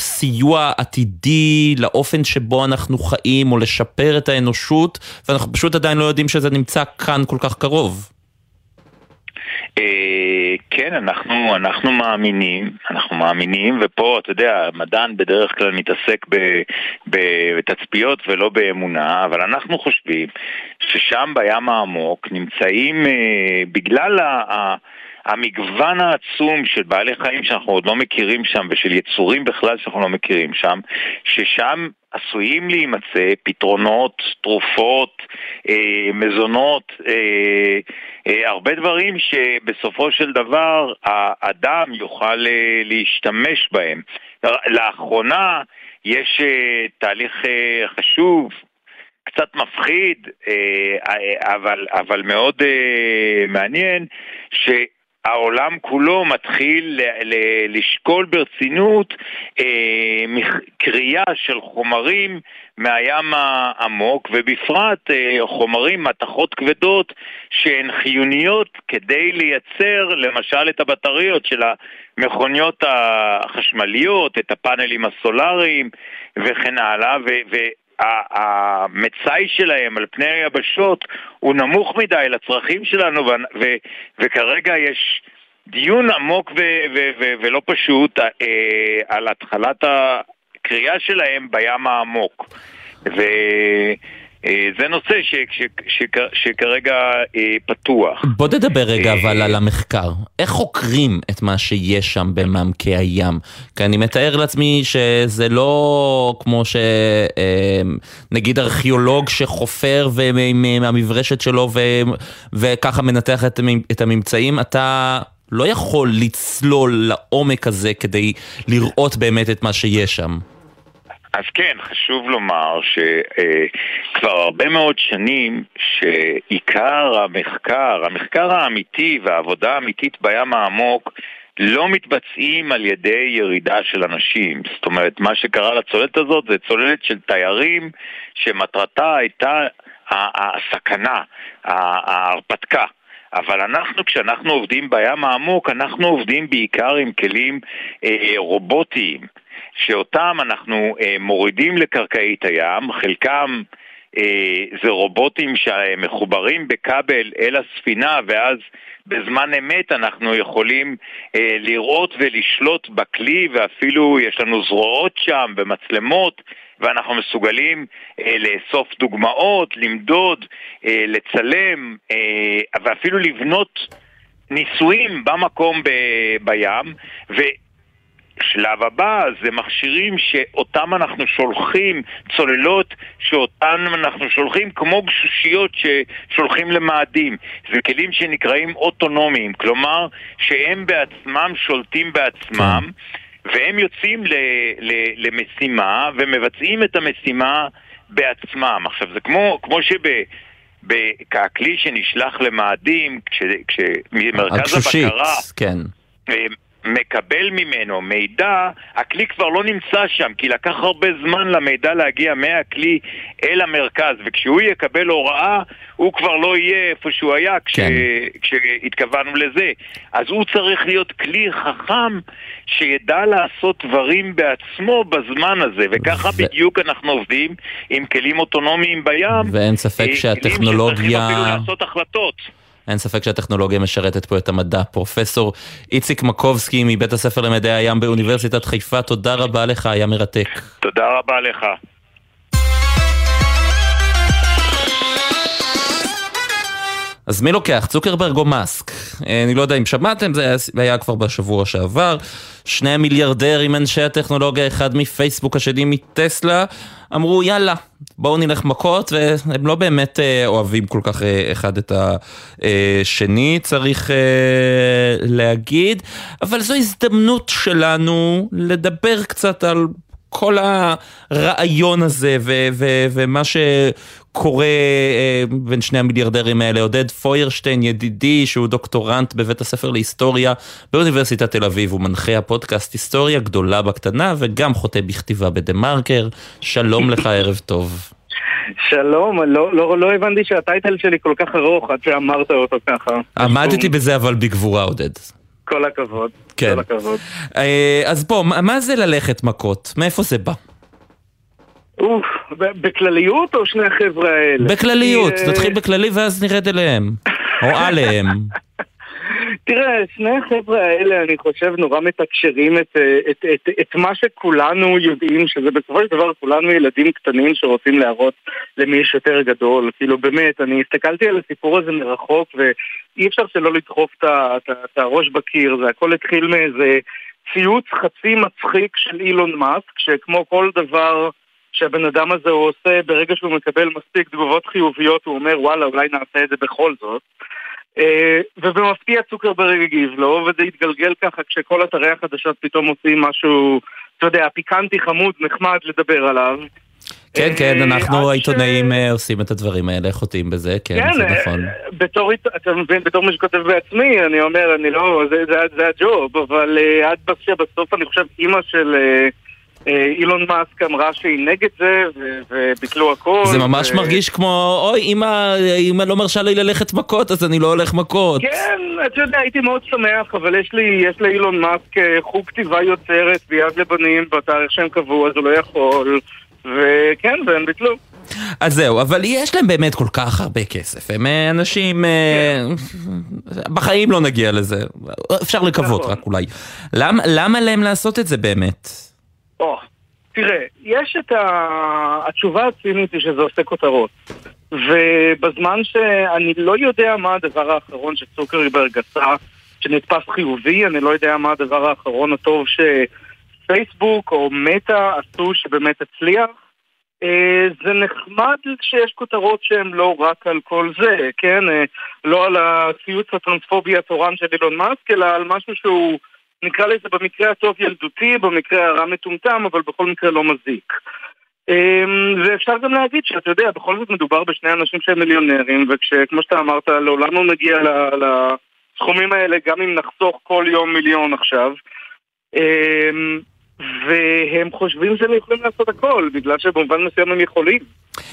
סיוע עתידי לאופן שבו אנחנו חיים, או לשפר את האנושות, ואנחנו פשוט עדיין לא יודעים שזה נמצא כאן כל כך קרוב? אה, כן, אנחנו, אנחנו מאמינים, אנחנו מאמינים, ופה, אתה יודע, מדען בדרך כלל מתעסק בתצפיות ולא באמונה, אבל אנחנו חושבים ששם בים העמוק נמצאים, אה, בגלל ה... המגוון העצום של בעלי חיים שאנחנו עוד לא מכירים שם ושל יצורים בכלל שאנחנו לא מכירים שם, ששם עשויים להימצא פתרונות, תרופות, אה, מזונות, אה, אה, הרבה דברים שבסופו של דבר האדם יוכל אה, להשתמש בהם. לאחרונה יש אה, תהליך אה, חשוב, קצת מפחיד, אה, אבל, אבל מאוד אה, מעניין, ש... העולם כולו מתחיל לשקול ברצינות אה, קריאה של חומרים מהים העמוק, ובפרט אה, חומרים, מתכות כבדות, שהן חיוניות כדי לייצר למשל את הבטריות של המכוניות החשמליות, את הפאנלים הסולאריים וכן הלאה, ו- המצאי שלהם על פני היבשות הוא נמוך מדי לצרכים שלנו, ו- ו- וכרגע יש דיון עמוק ו- ו- ו- ולא פשוט אה, על התחלת הקריאה שלהם בים העמוק. ו- זה נושא ש, ש, ש, שכרגע אה, פתוח. בוא נדבר רגע אה, אבל על המחקר. איך חוקרים את מה שיש שם במעמקי הים? כי אני מתאר לעצמי שזה לא כמו שנגיד ארכיאולוג שחופר מהמברשת שלו ו, וככה מנתח את, את הממצאים, אתה... לא יכול לצלול לעומק הזה כדי לראות באמת את מה שיש שם. אז כן, חשוב לומר שכבר הרבה מאוד שנים שעיקר המחקר, המחקר האמיתי והעבודה האמיתית בים העמוק לא מתבצעים על ידי ירידה של אנשים. זאת אומרת, מה שקרה לצוללת הזאת זה צוללת של תיירים שמטרתה הייתה הסכנה, ההרפתקה. אבל אנחנו, כשאנחנו עובדים בים העמוק, אנחנו עובדים בעיקר עם כלים אה, רובוטיים, שאותם אנחנו אה, מורידים לקרקעית הים, חלקם אה, זה רובוטים שמחוברים בכבל אל הספינה, ואז בזמן אמת אנחנו יכולים אה, לראות ולשלוט בכלי, ואפילו יש לנו זרועות שם ומצלמות. ואנחנו מסוגלים אה, לאסוף דוגמאות, למדוד, אה, לצלם אה, ואפילו לבנות ניסויים במקום ב- בים, ו... שלב הבא זה מכשירים שאותם אנחנו שולחים, צוללות שאותן אנחנו שולחים כמו גשושיות ששולחים למאדים. זה כלים שנקראים אוטונומיים, כלומר שהם בעצמם שולטים בעצמם כן. והם יוצאים ל, ל, למשימה ומבצעים את המשימה בעצמם. עכשיו זה כמו, כמו שב... ככלי שנשלח למאדים, כשמרכז הבקרה... כן. אה, מקבל ממנו מידע, הכלי כבר לא נמצא שם, כי לקח הרבה זמן למידע להגיע מהכלי אל המרכז, וכשהוא יקבל הוראה, הוא כבר לא יהיה איפה שהוא היה כש... כן. כשהתכוונו לזה. אז הוא צריך להיות כלי חכם שידע לעשות דברים בעצמו בזמן הזה, וככה ו... בדיוק אנחנו עובדים עם כלים אוטונומיים בים. ואין ספק אה, שהטכנולוגיה... כלים שצריכים אפילו לעשות החלטות. אין ספק שהטכנולוגיה משרתת פה את המדע. פרופסור איציק מקובסקי מבית הספר למדעי הים באוניברסיטת חיפה, תודה רבה לך, היה מרתק. תודה רבה לך. אז מי לוקח? צוקרברג או מאסק? אה, אני לא יודע אם שמעתם, זה היה, כבר בשבוע שעבר. שני המיליארדרים, אנשי הטכנולוגיה, אחד מפייסבוק, השני מטסלה, אמרו יאללה, בואו נלך מכות, והם לא באמת אה, אוהבים כל כך אה, אחד את השני, צריך להגיד, אבל זו הזדמנות שלנו לדבר קצת על כל הרעיון הזה ו- ו- ומה שקורה אה, בין שני המיליארדרים האלה, עודד פוירשטיין ידידי שהוא דוקטורנט בבית הספר להיסטוריה באוניברסיטת תל אביב, הוא מנחה הפודקאסט היסטוריה גדולה בקטנה וגם חוטא בכתיבה בדה מרקר, שלום לך ערב טוב. שלום, לא, לא, לא הבנתי שהטייטל שלי כל כך ארוך עד שאמרת אותו ככה. עמדתי בזה אבל בגבורה עודד. כל הכבוד. כן. כל הכבוד. אה, אז בוא, מה זה ללכת מכות? מאיפה זה בא? אוף, בכלליות או שני החבר'ה האלה? בכלליות, אה, נתחיל בכללי ואז נרד אליהם. או עליהם. תראה, שני החבר'ה האלה, אני חושב, נורא מתקשרים את, את, את, את מה שכולנו יודעים, שזה בסופו של דבר כולנו ילדים קטנים שרוצים להראות למי יש יותר גדול. כאילו, באמת, אני הסתכלתי על הסיפור הזה מרחוק, ואי אפשר שלא לדחוף את הראש בקיר. זה הכל התחיל מאיזה ציוץ חצי מצחיק של אילון מאסק, שכמו כל דבר... שהבן אדם הזה הוא עושה, ברגע שהוא מקבל מספיק תגובות חיוביות, הוא אומר וואלה, אולי נעשה את זה בכל זאת. אה, ובמפתיע צוקרברג הגיב לו, וזה התגלגל ככה כשכל אתרי החדשות פתאום עושים משהו, אתה יודע, פיקנטי, חמוד, נחמד לדבר עליו. כן, כן, אה, אנחנו העיתונאים אה, עושים את הדברים האלה, חוטאים בזה, כן, כן זה נכון. בתור, אתה מבין, בתור מי שכותב בעצמי, אני אומר, אני לא, זה הג'וב, אבל עד בסוף אני חושב אימא של... אילון מאסק אמרה שהיא נגד זה, וביטלו הכל. זה ממש ו... מרגיש כמו, אוי, אמא לא מרשה לי ללכת מכות, אז אני לא הולך מכות. כן, אתה יודע, הייתי מאוד שמח, אבל יש לי, יש לאילון מאסק אה, חוג כתיבה יוצרת ביד לבנים בתאריך שהם קבעו, אז הוא לא יכול, וכן, והם ביטלו. אז זהו, אבל יש להם באמת כל כך הרבה כסף, הם אה, אנשים, כן. בחיים לא נגיע לזה, אפשר לקוות נכון. רק אולי. למ, למה להם לעשות את זה באמת? או, תראה, יש את ה... התשובה הצינית היא שזה עושה כותרות. ובזמן שאני לא יודע מה הדבר האחרון שצוקרברג עשה, שנתפס חיובי, אני לא יודע מה הדבר האחרון הטוב שפייסבוק או מטא עשו שבאמת הצליח. אה, זה נחמד שיש כותרות שהן לא רק על כל זה, כן? אה, לא על הציוץ הטרנספובי התורן של אילון מאסק, אלא על משהו שהוא... נקרא לזה במקרה הטוב ילדותי, במקרה הרע מטומטם, אבל בכל מקרה לא מזיק. אמ, ואפשר גם להגיד שאתה יודע, בכל זאת מדובר בשני אנשים שהם מיליונרים, וכשכמו שאתה אמרת, לעולם לא נגיע לסכומים האלה, גם אם נחסוך כל יום מיליון עכשיו. אמ, והם חושבים שהם יכולים לעשות הכל, בגלל שבמובן מסוים הם יכולים.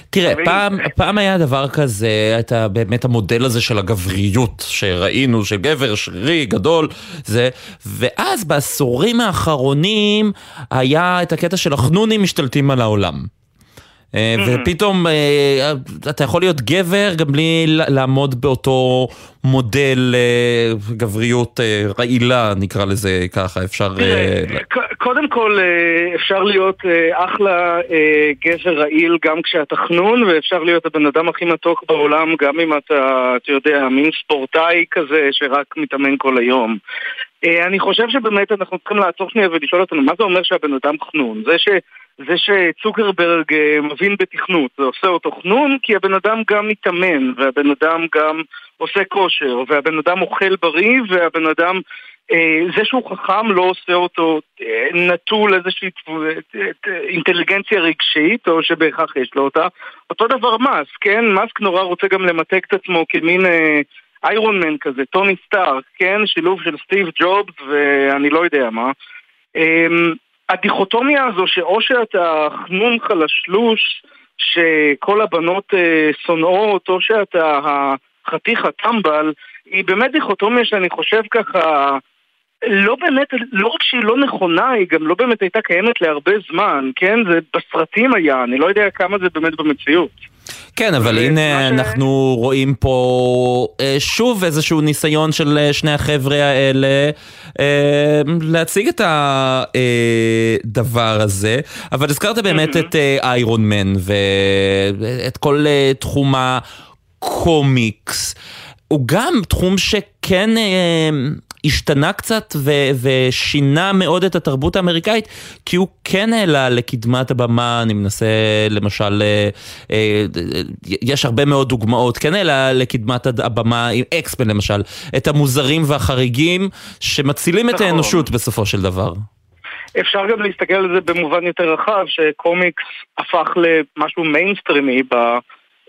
תראה, פעם, פעם היה דבר כזה, את ה- באמת המודל הזה של הגבריות שראינו, של גבר שרירי, גדול, זה, ואז בעשורים האחרונים היה את הקטע של החנונים משתלטים על העולם. אה, ופתאום אה, אתה יכול להיות גבר גם בלי לעמוד באותו מודל אה, גבריות רעילה, נקרא לזה ככה, אפשר... קודם כל אה, אפשר להיות אה, אחלה אה, גבר רעיל גם כשאתה חנון ואפשר להיות הבן אדם הכי מתוק בעולם גם אם אתה, אתה יודע, מין ספורטאי כזה שרק מתאמן כל היום. אני חושב שבאמת אנחנו צריכים לעצור שנייה ולשאול אותנו מה זה אומר שהבן אדם חנון. זה ש... זה שצוקרברג מבין בתכנות, זה עושה אותו חנון כי הבן אדם גם מתאמן והבן אדם גם עושה כושר והבן אדם אוכל בריא והבן אדם זה שהוא חכם לא עושה אותו אה, נטול איזושהי אה, אה, אינטליגנציה רגשית או שבהכרח יש לו אותה. אותו דבר מאסק, כן? מאסק נורא רוצה גם למתג את עצמו כמין אה, איירון מן כזה, טוני סטארק, כן? שילוב של סטיב ג'ובס ואני לא יודע מה. אמ, הדיכוטומיה הזו שאו שאתה חנון חלשלוש שכל הבנות אה, שונאות או שאתה החתיך הטמבל היא באמת דיכוטומיה שאני חושב ככה לא באמת, לא רק שהיא לא נכונה, היא גם לא באמת הייתה קיימת להרבה זמן, כן? זה בסרטים היה, אני לא יודע כמה זה באמת במציאות. כן, אבל הנה אנחנו רואים פה אה, שוב איזשהו ניסיון של אה, שני החבר'ה האלה אה, להציג את הדבר הזה, אבל הזכרת באמת את אה, איירון מן ואת כל אה, תחום הקומיקס. הוא גם תחום שכן אה, השתנה קצת ו- ושינה מאוד את התרבות האמריקאית, כי הוא כן העלה לקדמת הבמה, אני מנסה למשל, אה, אה, יש הרבה מאוד דוגמאות, כן העלה לקדמת הבמה, עם X-Men למשל, את המוזרים והחריגים שמצילים את נכון. האנושות בסופו של דבר. אפשר גם להסתכל על זה במובן יותר רחב, שקומיקס הפך למשהו מיינסטרימי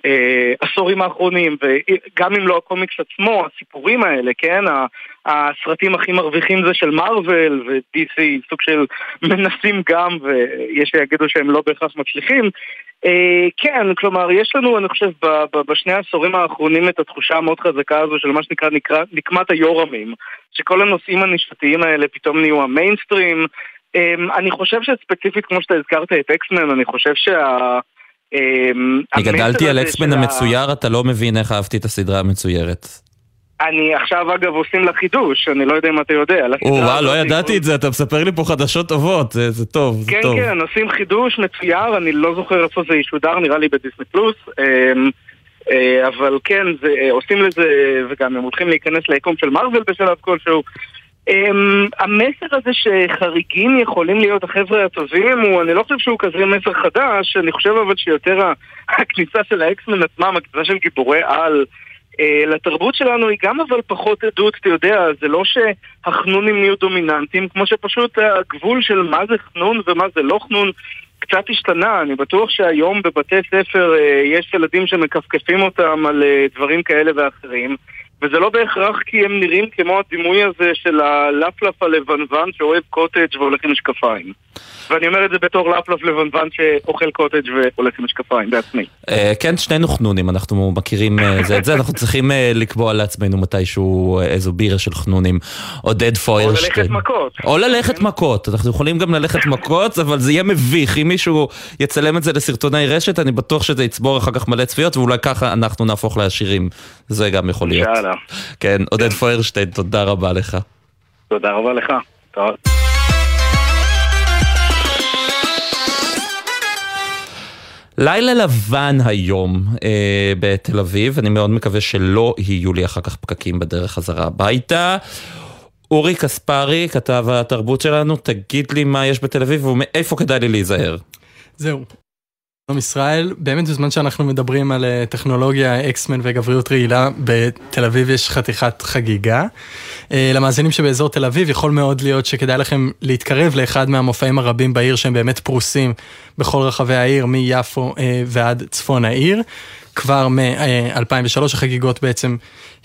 בעשורים האחרונים, וגם אם לא הקומיקס עצמו, הסיפורים האלה, כן? הסרטים הכי מרוויחים זה של מארוול, ו-DC סוג של מנסים גם, ויש שיגידו שהם לא בהכרח מצליחים. אה, כן, כלומר, יש לנו, אני חושב, בשני העשורים האחרונים את התחושה המאוד חזקה הזו של מה שנקרא נקרא, נקמת היורמים, שכל הנושאים הנישתיים האלה פתאום נהיו המיינסטרים. אמ, אני חושב שספציפית, כמו שאתה הזכרת את אקסמן, אני חושב שה... אמ, אני גדלתי על אקסמן המצויר, אתה לא מבין איך אהבתי את הסדרה המצוירת. אני עכשיו אגב עושים לה חידוש, אני לא יודע אם אתה יודע. או, וואו, לא ידעתי את זה, אתה מספר לי פה חדשות טובות, זה טוב, זה כן, טוב. כן, עושים חידוש מצויר, אני לא זוכר איפה זה ישודר, נראה לי בדיסני פלוס. אמ, אה, אבל כן, זה, אה, עושים לזה, וגם הם הולכים להיכנס ליקום של מארוול בשלב כלשהו. אמ, המסר הזה שחריגים יכולים להיות החבר'ה הטובים, הוא, אני לא חושב שהוא כזה מסר חדש, אני חושב אבל שיותר הכניסה של האקסמן עצמם, הכניסה של גיבורי על אה, לתרבות שלנו היא גם אבל פחות עדות, אתה יודע, זה לא שהחנונים נהיו דומיננטיים, כמו שפשוט הגבול של מה זה חנון ומה זה לא חנון קצת השתנה, אני בטוח שהיום בבתי ספר אה, יש ילדים שמכפכפים אותם על אה, דברים כאלה ואחרים וזה לא בהכרח כי הם נראים כמו הדימוי הזה של הלפלף הלבנוון שאוהב קוטג' והולך עם משקפיים. ואני אומר את זה בתור לפלף לבנוון שאוכל קוטג' והולך עם משקפיים בעצמי. אה, כן, שנינו חנונים, אנחנו מכירים אה, זה את זה, אנחנו צריכים אה, לקבוע לעצמנו מתישהו איזו בירה של חנונים. עודד פוירשטיין. או ללכת מכות. או ללכת מכות, אנחנו יכולים גם ללכת מכות, אבל זה יהיה מביך. אם מישהו יצלם את זה לסרטוני רשת, אני בטוח שזה יצבור אחר כך מלא צפיות, ואולי ככה אנחנו נהפוך לעשירים. זה גם יכול להיות. אינשאללה. כן, עודד פוירשטיין, תודה רבה לך. תודה רבה לך. טוב. לילה לבן היום אה, בתל אביב, אני מאוד מקווה שלא יהיו לי אחר כך פקקים בדרך חזרה הביתה. אורי קספרי, כתב התרבות שלנו, תגיד לי מה יש בתל אביב ומאיפה כדאי לי להיזהר. זהו. שלום ישראל, באמת בזמן שאנחנו מדברים על אה, טכנולוגיה, אקסמן וגבריות רעילה, בתל אביב יש חתיכת חגיגה. אה, למאזינים שבאזור תל אביב יכול מאוד להיות שכדאי לכם להתקרב לאחד מהמופעים הרבים בעיר שהם באמת פרוסים בכל רחבי העיר, מיפו אה, ועד צפון העיר. כבר מ-2003 החגיגות בעצם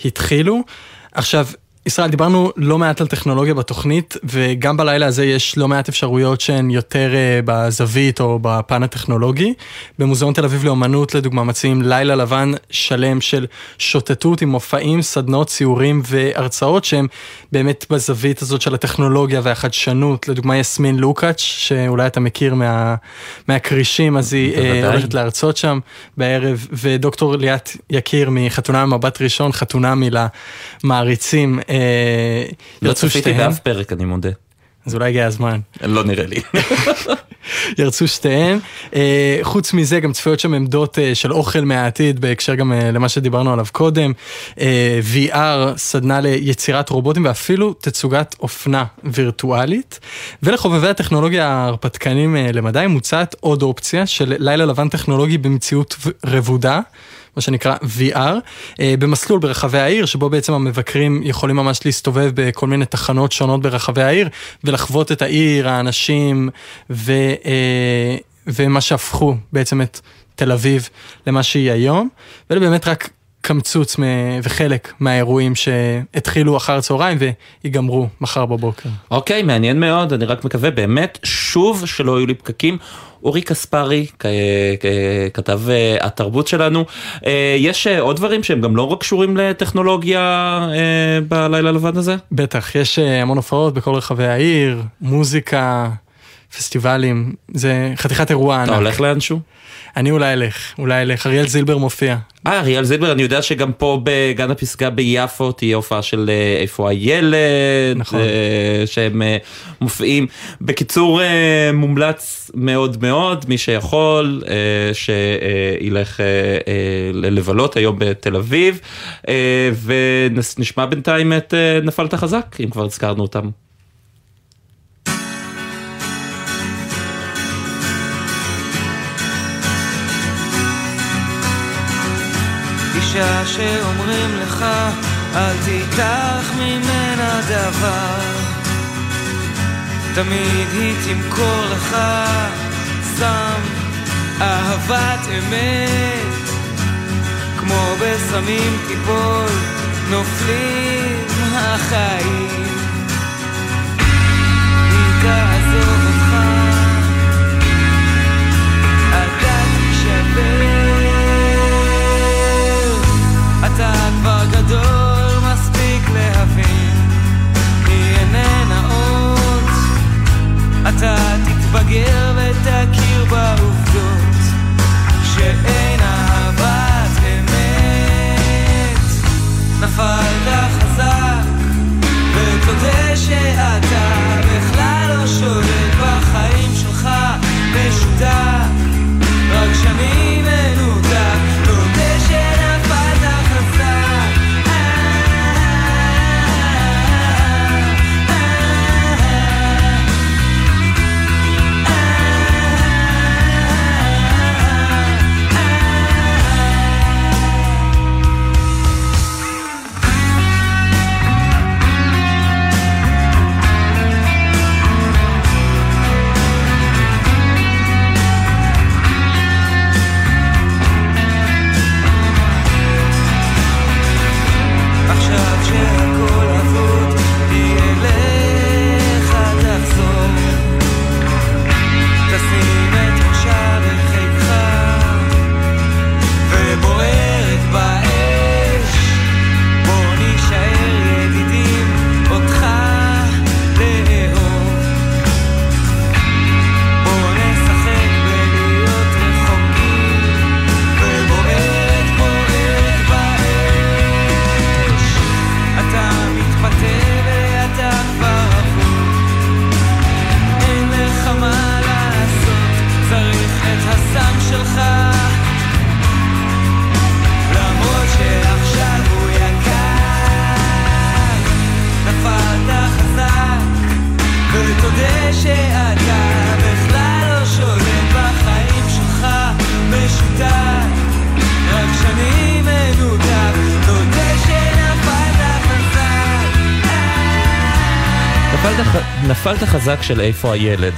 התחילו. עכשיו, ישראל, דיברנו לא מעט על טכנולוגיה בתוכנית, וגם בלילה הזה יש לא מעט אפשרויות שהן יותר uh, בזווית או בפן הטכנולוגי. במוזיאון תל אביב לאומנות, לדוגמה, מציעים לילה לבן שלם של שוטטות עם מופעים, סדנות, ציורים והרצאות שהם באמת בזווית הזאת של הטכנולוגיה והחדשנות. לדוגמה, יסמין לוקאץ', שאולי אתה מכיר מה, מהכרישים, אז היא uh, הולכת להרצות שם בערב, ודוקטור ליאת יקיר מחתונה ממבט ראשון, חתונה מעריצים. אה, לא צפיתי באף פרק, אני מודה. אז אולי הגיע הזמן. לא נראה לי. ירצו שתיהן. אה, חוץ מזה גם צפויות שם עמדות אה, של אוכל מהעתיד בהקשר גם למה שדיברנו עליו קודם. VR, סדנה ליצירת רובוטים ואפילו תצוגת אופנה וירטואלית. ולחובבי הטכנולוגיה ההרפתקנים למדי מוצעת עוד אופציה של לילה לבן טכנולוגי במציאות רבודה. מה שנקרא VR, אה, במסלול ברחבי העיר, שבו בעצם המבקרים יכולים ממש להסתובב בכל מיני תחנות שונות ברחבי העיר, ולחוות את העיר, האנשים, ו, אה, ומה שהפכו בעצם את תל אביב למה שהיא היום, ואלה באמת רק קמצוץ וחלק מהאירועים שהתחילו אחר הצהריים ויגמרו מחר בבוקר. אוקיי, okay, מעניין מאוד, אני רק מקווה באמת, שוב שלא יהיו לי פקקים. אורי קספרי, כתב אה, התרבות שלנו. אה, יש אה, עוד דברים שהם גם לא רק קשורים לטכנולוגיה בלילה לבן הזה? בטח, יש המון הופעות בכל רחבי העיר, מוזיקה, פסטיבלים, זה חתיכת אירוע ענק. אתה הולך לאנשהו? אני אולי אלך, אולי אלך, אריאל זילבר מופיע. אה, אריאל זילבר, אני יודע שגם פה בגן הפסגה ביפו תהיה הופעה של אה, איפה הילד, נכון. אה, שהם אה, מופיעים. בקיצור, מומלץ מאוד מאוד, מי שיכול, שילך לבלות היום בתל אביב, ונשמע בינתיים את נפלת חזק, אם כבר הזכרנו אותם. אישה שאומרים לך אל תיקח ממנה דבר. תמיד היא תמכור לך סם אהבת אמת. כמו בסמים תיפול נופלים החיים נפלת חזק של איפה הילד,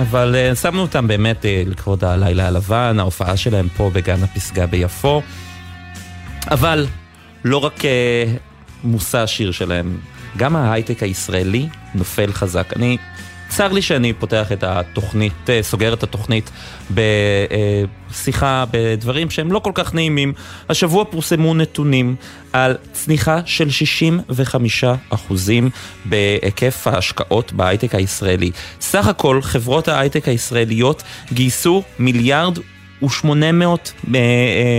אבל uh, שמנו אותם באמת uh, לכבוד הלילה הלבן, ההופעה שלהם פה בגן הפסגה ביפו. אבל לא רק uh, מושא השיר שלהם גם ההייטק הישראלי נופל חזק. אני, צר לי שאני פותח את התוכנית, אה, סוגר את התוכנית בשיחה בדברים שהם לא כל כך נעימים. השבוע פורסמו נתונים על צניחה של 65% בהיקף ההשקעות בהייטק הישראלי. סך הכל חברות ההייטק הישראליות גייסו מיליארד ו-800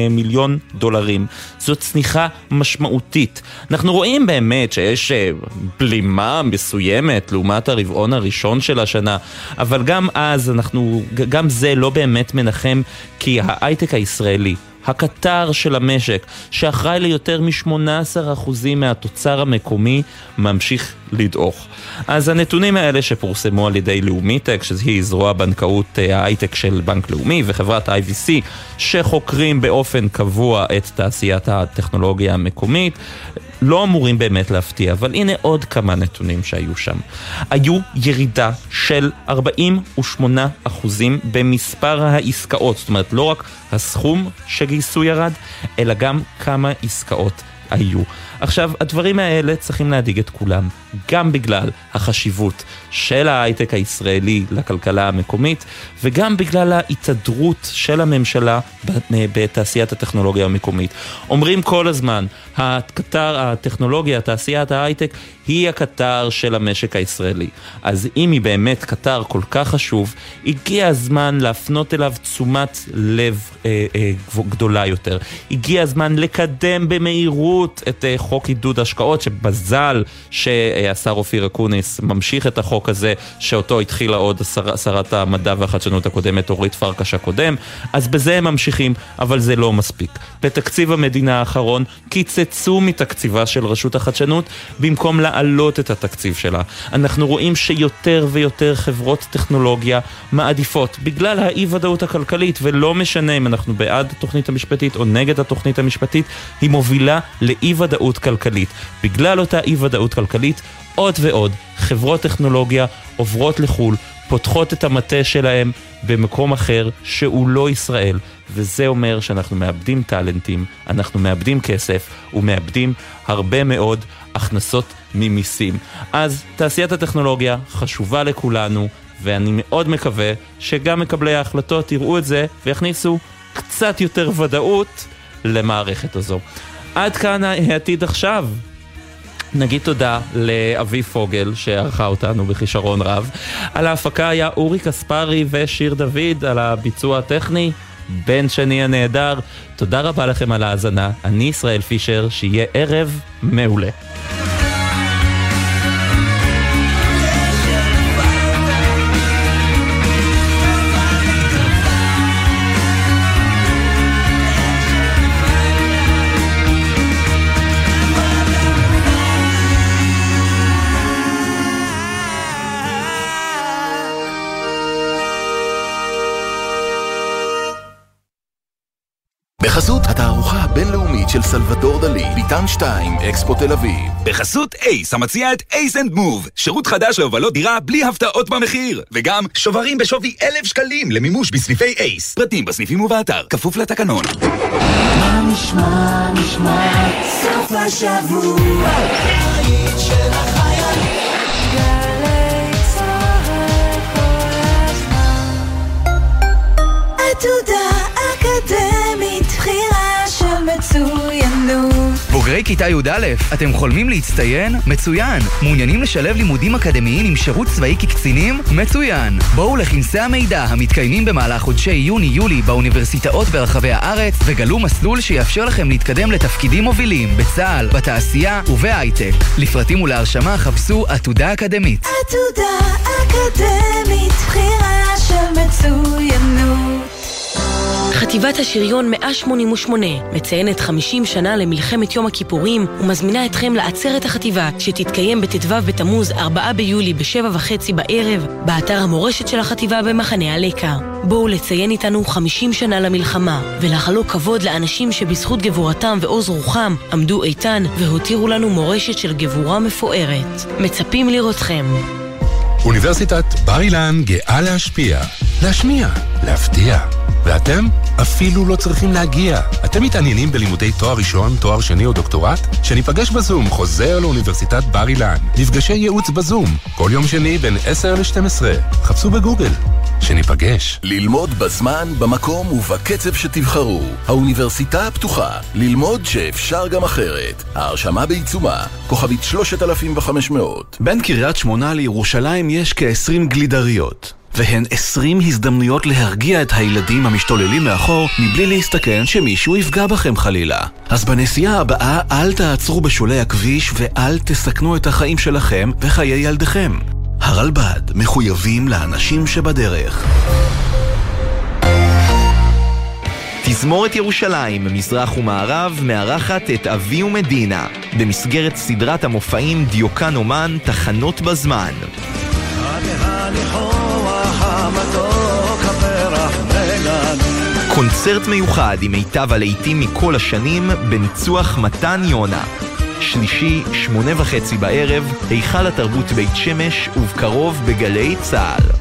מיליון דולרים. זו צניחה משמעותית. אנחנו רואים באמת שיש אה, בלימה מסוימת לעומת הרבעון הראשון של השנה, אבל גם אז אנחנו, גם זה לא באמת מנחם, כי ההייטק הישראלי הקטר של המשק, שאחראי ליותר מ-18% מהתוצר המקומי, ממשיך לדעוך. אז הנתונים האלה שפורסמו על ידי לאומיטק, שהיא זרוע בנקאות אה, ההייטק של בנק לאומי, וחברת IVC, שחוקרים באופן קבוע את תעשיית הטכנולוגיה המקומית, לא אמורים באמת להפתיע, אבל הנה עוד כמה נתונים שהיו שם. היו ירידה של 48% במספר העסקאות, זאת אומרת לא רק הסכום שגייסו ירד, אלא גם כמה עסקאות היו. עכשיו, הדברים האלה צריכים להדאיג את כולם, גם בגלל החשיבות של ההייטק הישראלי לכלכלה המקומית, וגם בגלל ההתהדרות של הממשלה בתעשיית הטכנולוגיה המקומית. אומרים כל הזמן, הקטר, הטכנולוגיה, תעשיית ההייטק, היא הקטר של המשק הישראלי. אז אם היא באמת קטר כל כך חשוב, הגיע הזמן להפנות אליו תשומת לב אה, אה, גדולה יותר. הגיע הזמן לקדם במהירות את אה, חוק עידוד השקעות, שבזל שהשר אופיר אקוניס ממשיך את החוק הזה, שאותו התחילה עוד שר, שרת המדע והחדשנות הקודמת, אורית פרקש הקודם, אז בזה הם ממשיכים, אבל זה לא מספיק. בתקציב המדינה האחרון קיצצו מתקציבה של רשות החדשנות במקום להעלות את התקציב שלה. אנחנו רואים שיותר ויותר חברות טכנולוגיה מעדיפות, בגלל האי ודאות הכלכלית, ולא משנה אם אנחנו בעד התוכנית המשפטית או נגד התוכנית המשפטית, היא מובילה לאי ודאות כלכלית. בגלל אותה אי ודאות כלכלית, עוד ועוד חברות טכנולוגיה עוברות לחו"ל, פותחות את המטה שלהם במקום אחר שהוא לא ישראל, וזה אומר שאנחנו מאבדים טאלנטים, אנחנו מאבדים כסף ומאבדים הרבה מאוד הכנסות ממיסים. אז תעשיית הטכנולוגיה חשובה לכולנו, ואני מאוד מקווה שגם מקבלי ההחלטות יראו את זה ויכניסו קצת יותר ודאות למערכת הזו. עד כאן העתיד עכשיו. נגיד תודה לאבי פוגל שערכה אותנו בכישרון רב. על ההפקה היה אורי קספרי ושיר דוד, על הביצוע הטכני, בן שני הנהדר. תודה רבה לכם על ההאזנה, אני ישראל פישר, שיהיה ערב מעולה. ביתן 2, אקספו תל אביב. בחסות אייס, המציע את ACE and Move, שירות חדש להובלות דירה בלי הפתעות במחיר. וגם שוברים בשווי אלף שקלים למימוש בסניפי אייס. פרטים בסניפים ובאתר, כפוף לתקנון. מה נשמע, נשמע, סוף השבוע, של החיילים. עתודה אקדמית, בחירה של מצוינות. בוגרי כיתה י"א, אתם חולמים להצטיין? מצוין. מעוניינים לשלב לימודים אקדמיים עם שירות צבאי כקצינים? מצוין. בואו לכנסי המידע המתקיימים במהלך חודשי יוני-יולי באוניברסיטאות ברחבי הארץ וגלו מסלול שיאפשר לכם להתקדם לתפקידים מובילים בצה"ל, בתעשייה ובהייטק. לפרטים ולהרשמה חפשו עתודה אקדמית. עתודה אקדמית, בחירה של מצוינות. חטיבת השריון 188 מציינת 50 שנה למלחמת יום הכיפורים ומזמינה אתכם לעצרת החטיבה שתתקיים בט"ו בתמוז 4 ביולי בשבע וחצי בערב באתר המורשת של החטיבה במחנה הלקה. בואו לציין איתנו 50 שנה למלחמה ולחלוק כבוד לאנשים שבזכות גבורתם ועוז רוחם עמדו איתן והותירו לנו מורשת של גבורה מפוארת. מצפים לראותכם. אוניברסיטת בר אילן גאה להשפיע, להשמיע, להפתיע. ואתם? אפילו לא צריכים להגיע. אתם מתעניינים בלימודי תואר ראשון, תואר שני או דוקטורט? שניפגש בזום, חוזר לאוניברסיטת בר אילן. מפגשי ייעוץ בזום, כל יום שני בין 10 ל-12. חפשו בגוגל. שניפגש. ללמוד בזמן, במקום ובקצב שתבחרו. האוניברסיטה הפתוחה. ללמוד שאפשר גם אחרת. ההרשמה בעיצומה. כוכבית 3500. בין קריית שמונה לירושלים יש כ-20 גלידריות. והן 20 הזדמנויות להרגיע את הילדים המשתוללים מאחור מבלי להסתכן שמישהו יפגע בכם חלילה. אז בנסיעה הבאה אל תעצרו בשולי הכביש ואל תסכנו את החיים שלכם וחיי ילדיכם. הרלב"ד מחויבים לאנשים שבדרך. תזמורת ירושלים, מזרח ומערב, מארחת את אבי ומדינה, במסגרת סדרת המופעים דיוקן אומן, תחנות בזמן. קונצרט מיוחד עם מיטב הלהיטים מכל השנים, בניצוח מתן יונה. שלישי, שמונה וחצי בערב, היכל התרבות בית שמש, ובקרוב בגלי צה"ל.